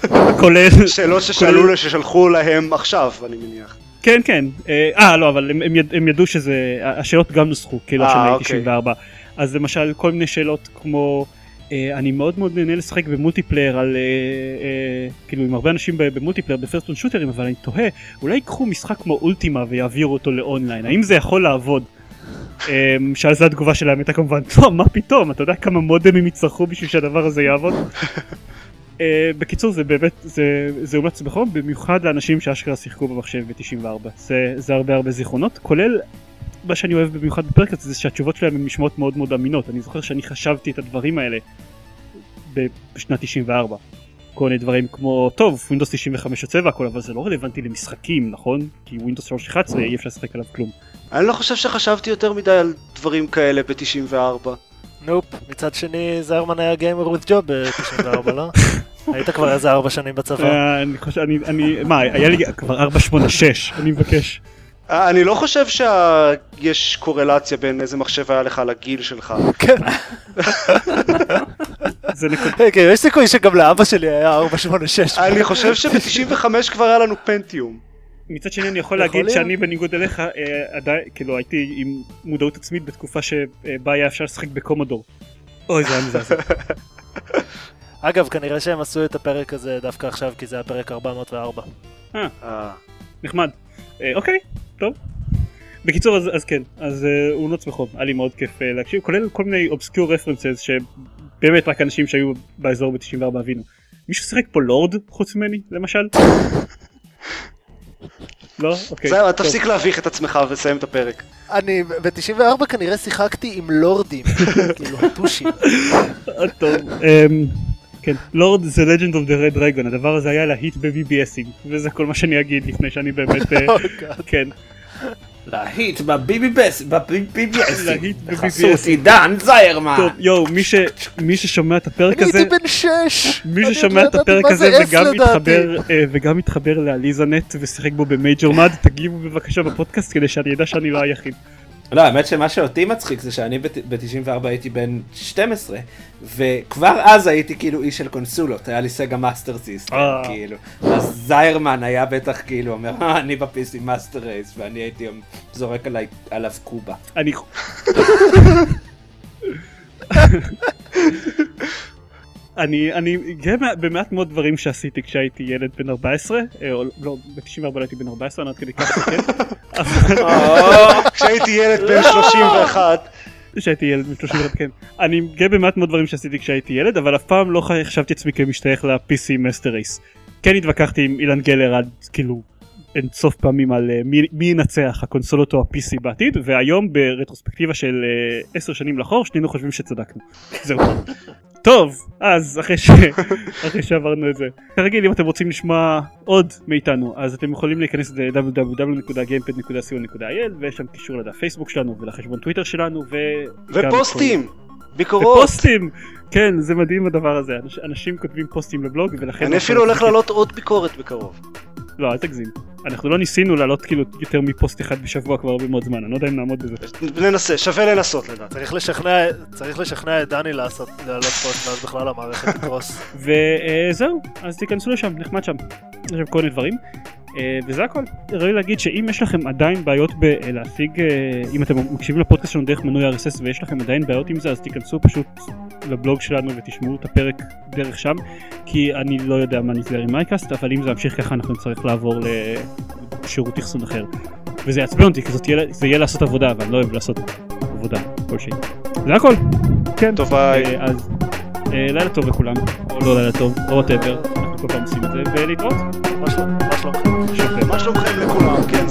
<laughs> כולל שאלות ששאלו, ששלחו להם עכשיו, אני מניח. כן כן אה אה, לא אבל הם, הם, יד, הם ידעו שזה השאלות גם נוסחו כאילו של אוקיי. 94 אז למשל כל מיני שאלות כמו אני מאוד מאוד נהנה לשחק ב multiplayer על אה, אה, כאילו עם הרבה אנשים במולטיפלייר בפרסטון שוטרים אבל אני תוהה אולי ייקחו משחק כמו Ultima ויעבירו אותו לאונליין האם זה יכול לעבוד. אה, שעל זה התגובה שלהם הייתה כמובן <laughs> לא מה פתאום אתה יודע כמה מודמים יצטרכו בשביל שהדבר הזה יעבוד. Uh, <laughs> בקיצור זה באמת זה זה מומלץ בחום במיוחד לאנשים שאשכרה שיחקו במחשב ב-94 זה זה הרבה הרבה זיכרונות כולל מה שאני אוהב במיוחד בפרק הזה זה שהתשובות שלהם הן נשמעות מאוד מאוד אמינות אני זוכר שאני חשבתי את הדברים האלה ב- בשנת 94 כל מיני דברים כמו טוב Windows 95 יוצא והכל אבל זה לא רלוונטי למשחקים נכון כי Windows 311 אי אפשר לשחק עליו כלום אני לא חושב שחשבתי יותר מדי על דברים כאלה ב-94. נופ. מצד שני, זרמן היה גיימר with job ב-94, לא? <laughs> היית כבר איזה ארבע שנים בצבא. אה, אני חושב אני אני מה היה לי כבר 486 אני מבקש אני לא חושב שיש קורלציה בין איזה מחשב היה לך לגיל שלך. כן. <laughs> זה נקודה כן, כן, יש סיכוי שגם לאבא שלי היה 486. אני חושב שב-95 כבר היה לנו פנטיום. מצד שני אני יכול להגיד. שאני בניגוד אליך אה, עדיין כאילו הייתי עם מודעות עצמית בתקופה שבה היה אפשר לשחק בקומודור. אוי זה היה מזעזע. <laughs> אגב, כנראה שהם עשו את הפרק הזה דווקא עכשיו, כי זה הפרק 404. אה, נחמד. אה, אוקיי טוב. בקיצור אז, אז כן אז הוא נוץ בחום היה לי מאוד כיף אה, להקשיב כולל כל מיני אובסקיור רפרנסס שבאמת רק אנשים שהיו באזור ב-94 הבינו. מישהו שיחק פה לורד חוץ ממני למשל? לא? אוקיי. זהו, טוב. תפסיק להביך את עצמך וסיים את הפרק. אני ב-94 כנראה שיחקתי עם לורדים, <laughs> כאילו הטושים. <laughs> אה, טוב. כן, לורד זה legend of the red dragon הדבר הזה היה להיט ב-BBSing וזה כל מה שאני אגיד לפני שאני באמת אה, <laughs> Oh. כן להיט בביבי-בס. להיט בחסות ב-BBS. עידן זיירמן. טוב יואו מי ששומע את הפרק אני הזה הייתי בן שש! מי אני ששומע את לא הפרק הזה אה, וגם מתחבר לעליזה נט ושיחק בו במייג'ור מד תגיבו בבקשה בפודקאסט כדי שאני אדע שאני לא היחיד. לא, האמת שמה שאותי מצחיק זה שאני ב-94 הייתי בן 12, וכבר אז הייתי כאילו איש של קונסולות, היה לי סגה מאסטר סיסטם, אה. כאילו. אז זיירמן היה בטח כאילו אומר, "אה, אני בפיסי מאסטר רייס, ואני הייתי זורק עליי- עליו קובה. אני <laughs> אני אני גאה במעט מאוד דברים שעשיתי כשהייתי ילד בן 14 אה, או לא ב-94 לא הייתי בן 14 אני עד כדי כך כן <laughs> אבל כשהייתי ילד בן 31, כשהייתי ילד בן 31 כן אני גאה במעט מאוד דברים שעשיתי כשהייתי ילד אבל אף פעם לא חשבתי עצמי כמשתייך ל-PC master race. כן התווכחתי עם אילן גלר עד כאילו אין סוף פעמים על אה, מי, ינצח הקונסולות או ה-PC בעתיד והיום ברטרוספקטיבה של אה, 10 שנים לאחור שנינו חושבים שצדקנו. <laughs> זהו. טוב אז אחרי, ש... <laughs> אחרי שעברנו את זה כרגיל אם אתם רוצים לשמוע עוד מאיתנו אז אתם יכולים להיכנס ל-www.gamepad.co.il ויש שם קישור לדף פייסבוק שלנו ולחשבון טוויטר שלנו ו... ופוסטים, ביקורות. ופוסטים כן זה מדהים הדבר הזה אנש- אנשים כותבים פוסטים לבלוג ולכן אני אפילו הולך להעלות עוד ביקורת בקרוב. לא אל תגזים אנחנו לא ניסינו להעלות כאילו יותר מפוסט אחד בשבוע כבר הרבה מאוד זמן אני לא יודע אם נעמוד בזה ננסה, שווה לנסות לדעתי. צריך לשכנע, צריך לשכנע את דני לעשות, לעלות פוסט, ואז בכלל המערכת תקרוס. <laughs> וזהו אז תיכנסו לשם נחמד שם יש שם כל מיני דברים אה, וזה הכל. ראוי להגיד שאם יש לכם עדיין בעיות בלהשיג אה, אם אתם מקשיבים לפודקאסט שלנו דרך מנוי RSS ויש לכם עדיין בעיות עם זה אז תיכנסו פשוט לבלוג שלנו ותשמעו את הפרק דרך שם כי אני לא יודע מה נסגר עם iCast אבל אם זה ימשיך ככה אנחנו נצטרך לעבור לשירות אחסון אחר. וזה יעצבן אותי כי יהיה, זה יהיה לעשות עבודה אבל אני לא אוהב לעשות עבודה כלשהי. זה הכל. כן. טוב ביי. אה, אז אה, לילה טוב לכולם. או לא לילה טוב או whatever אנחנו כל פעם עושים את זה ולהתראות. מה שלום- מה שלומכם לכולם? כן,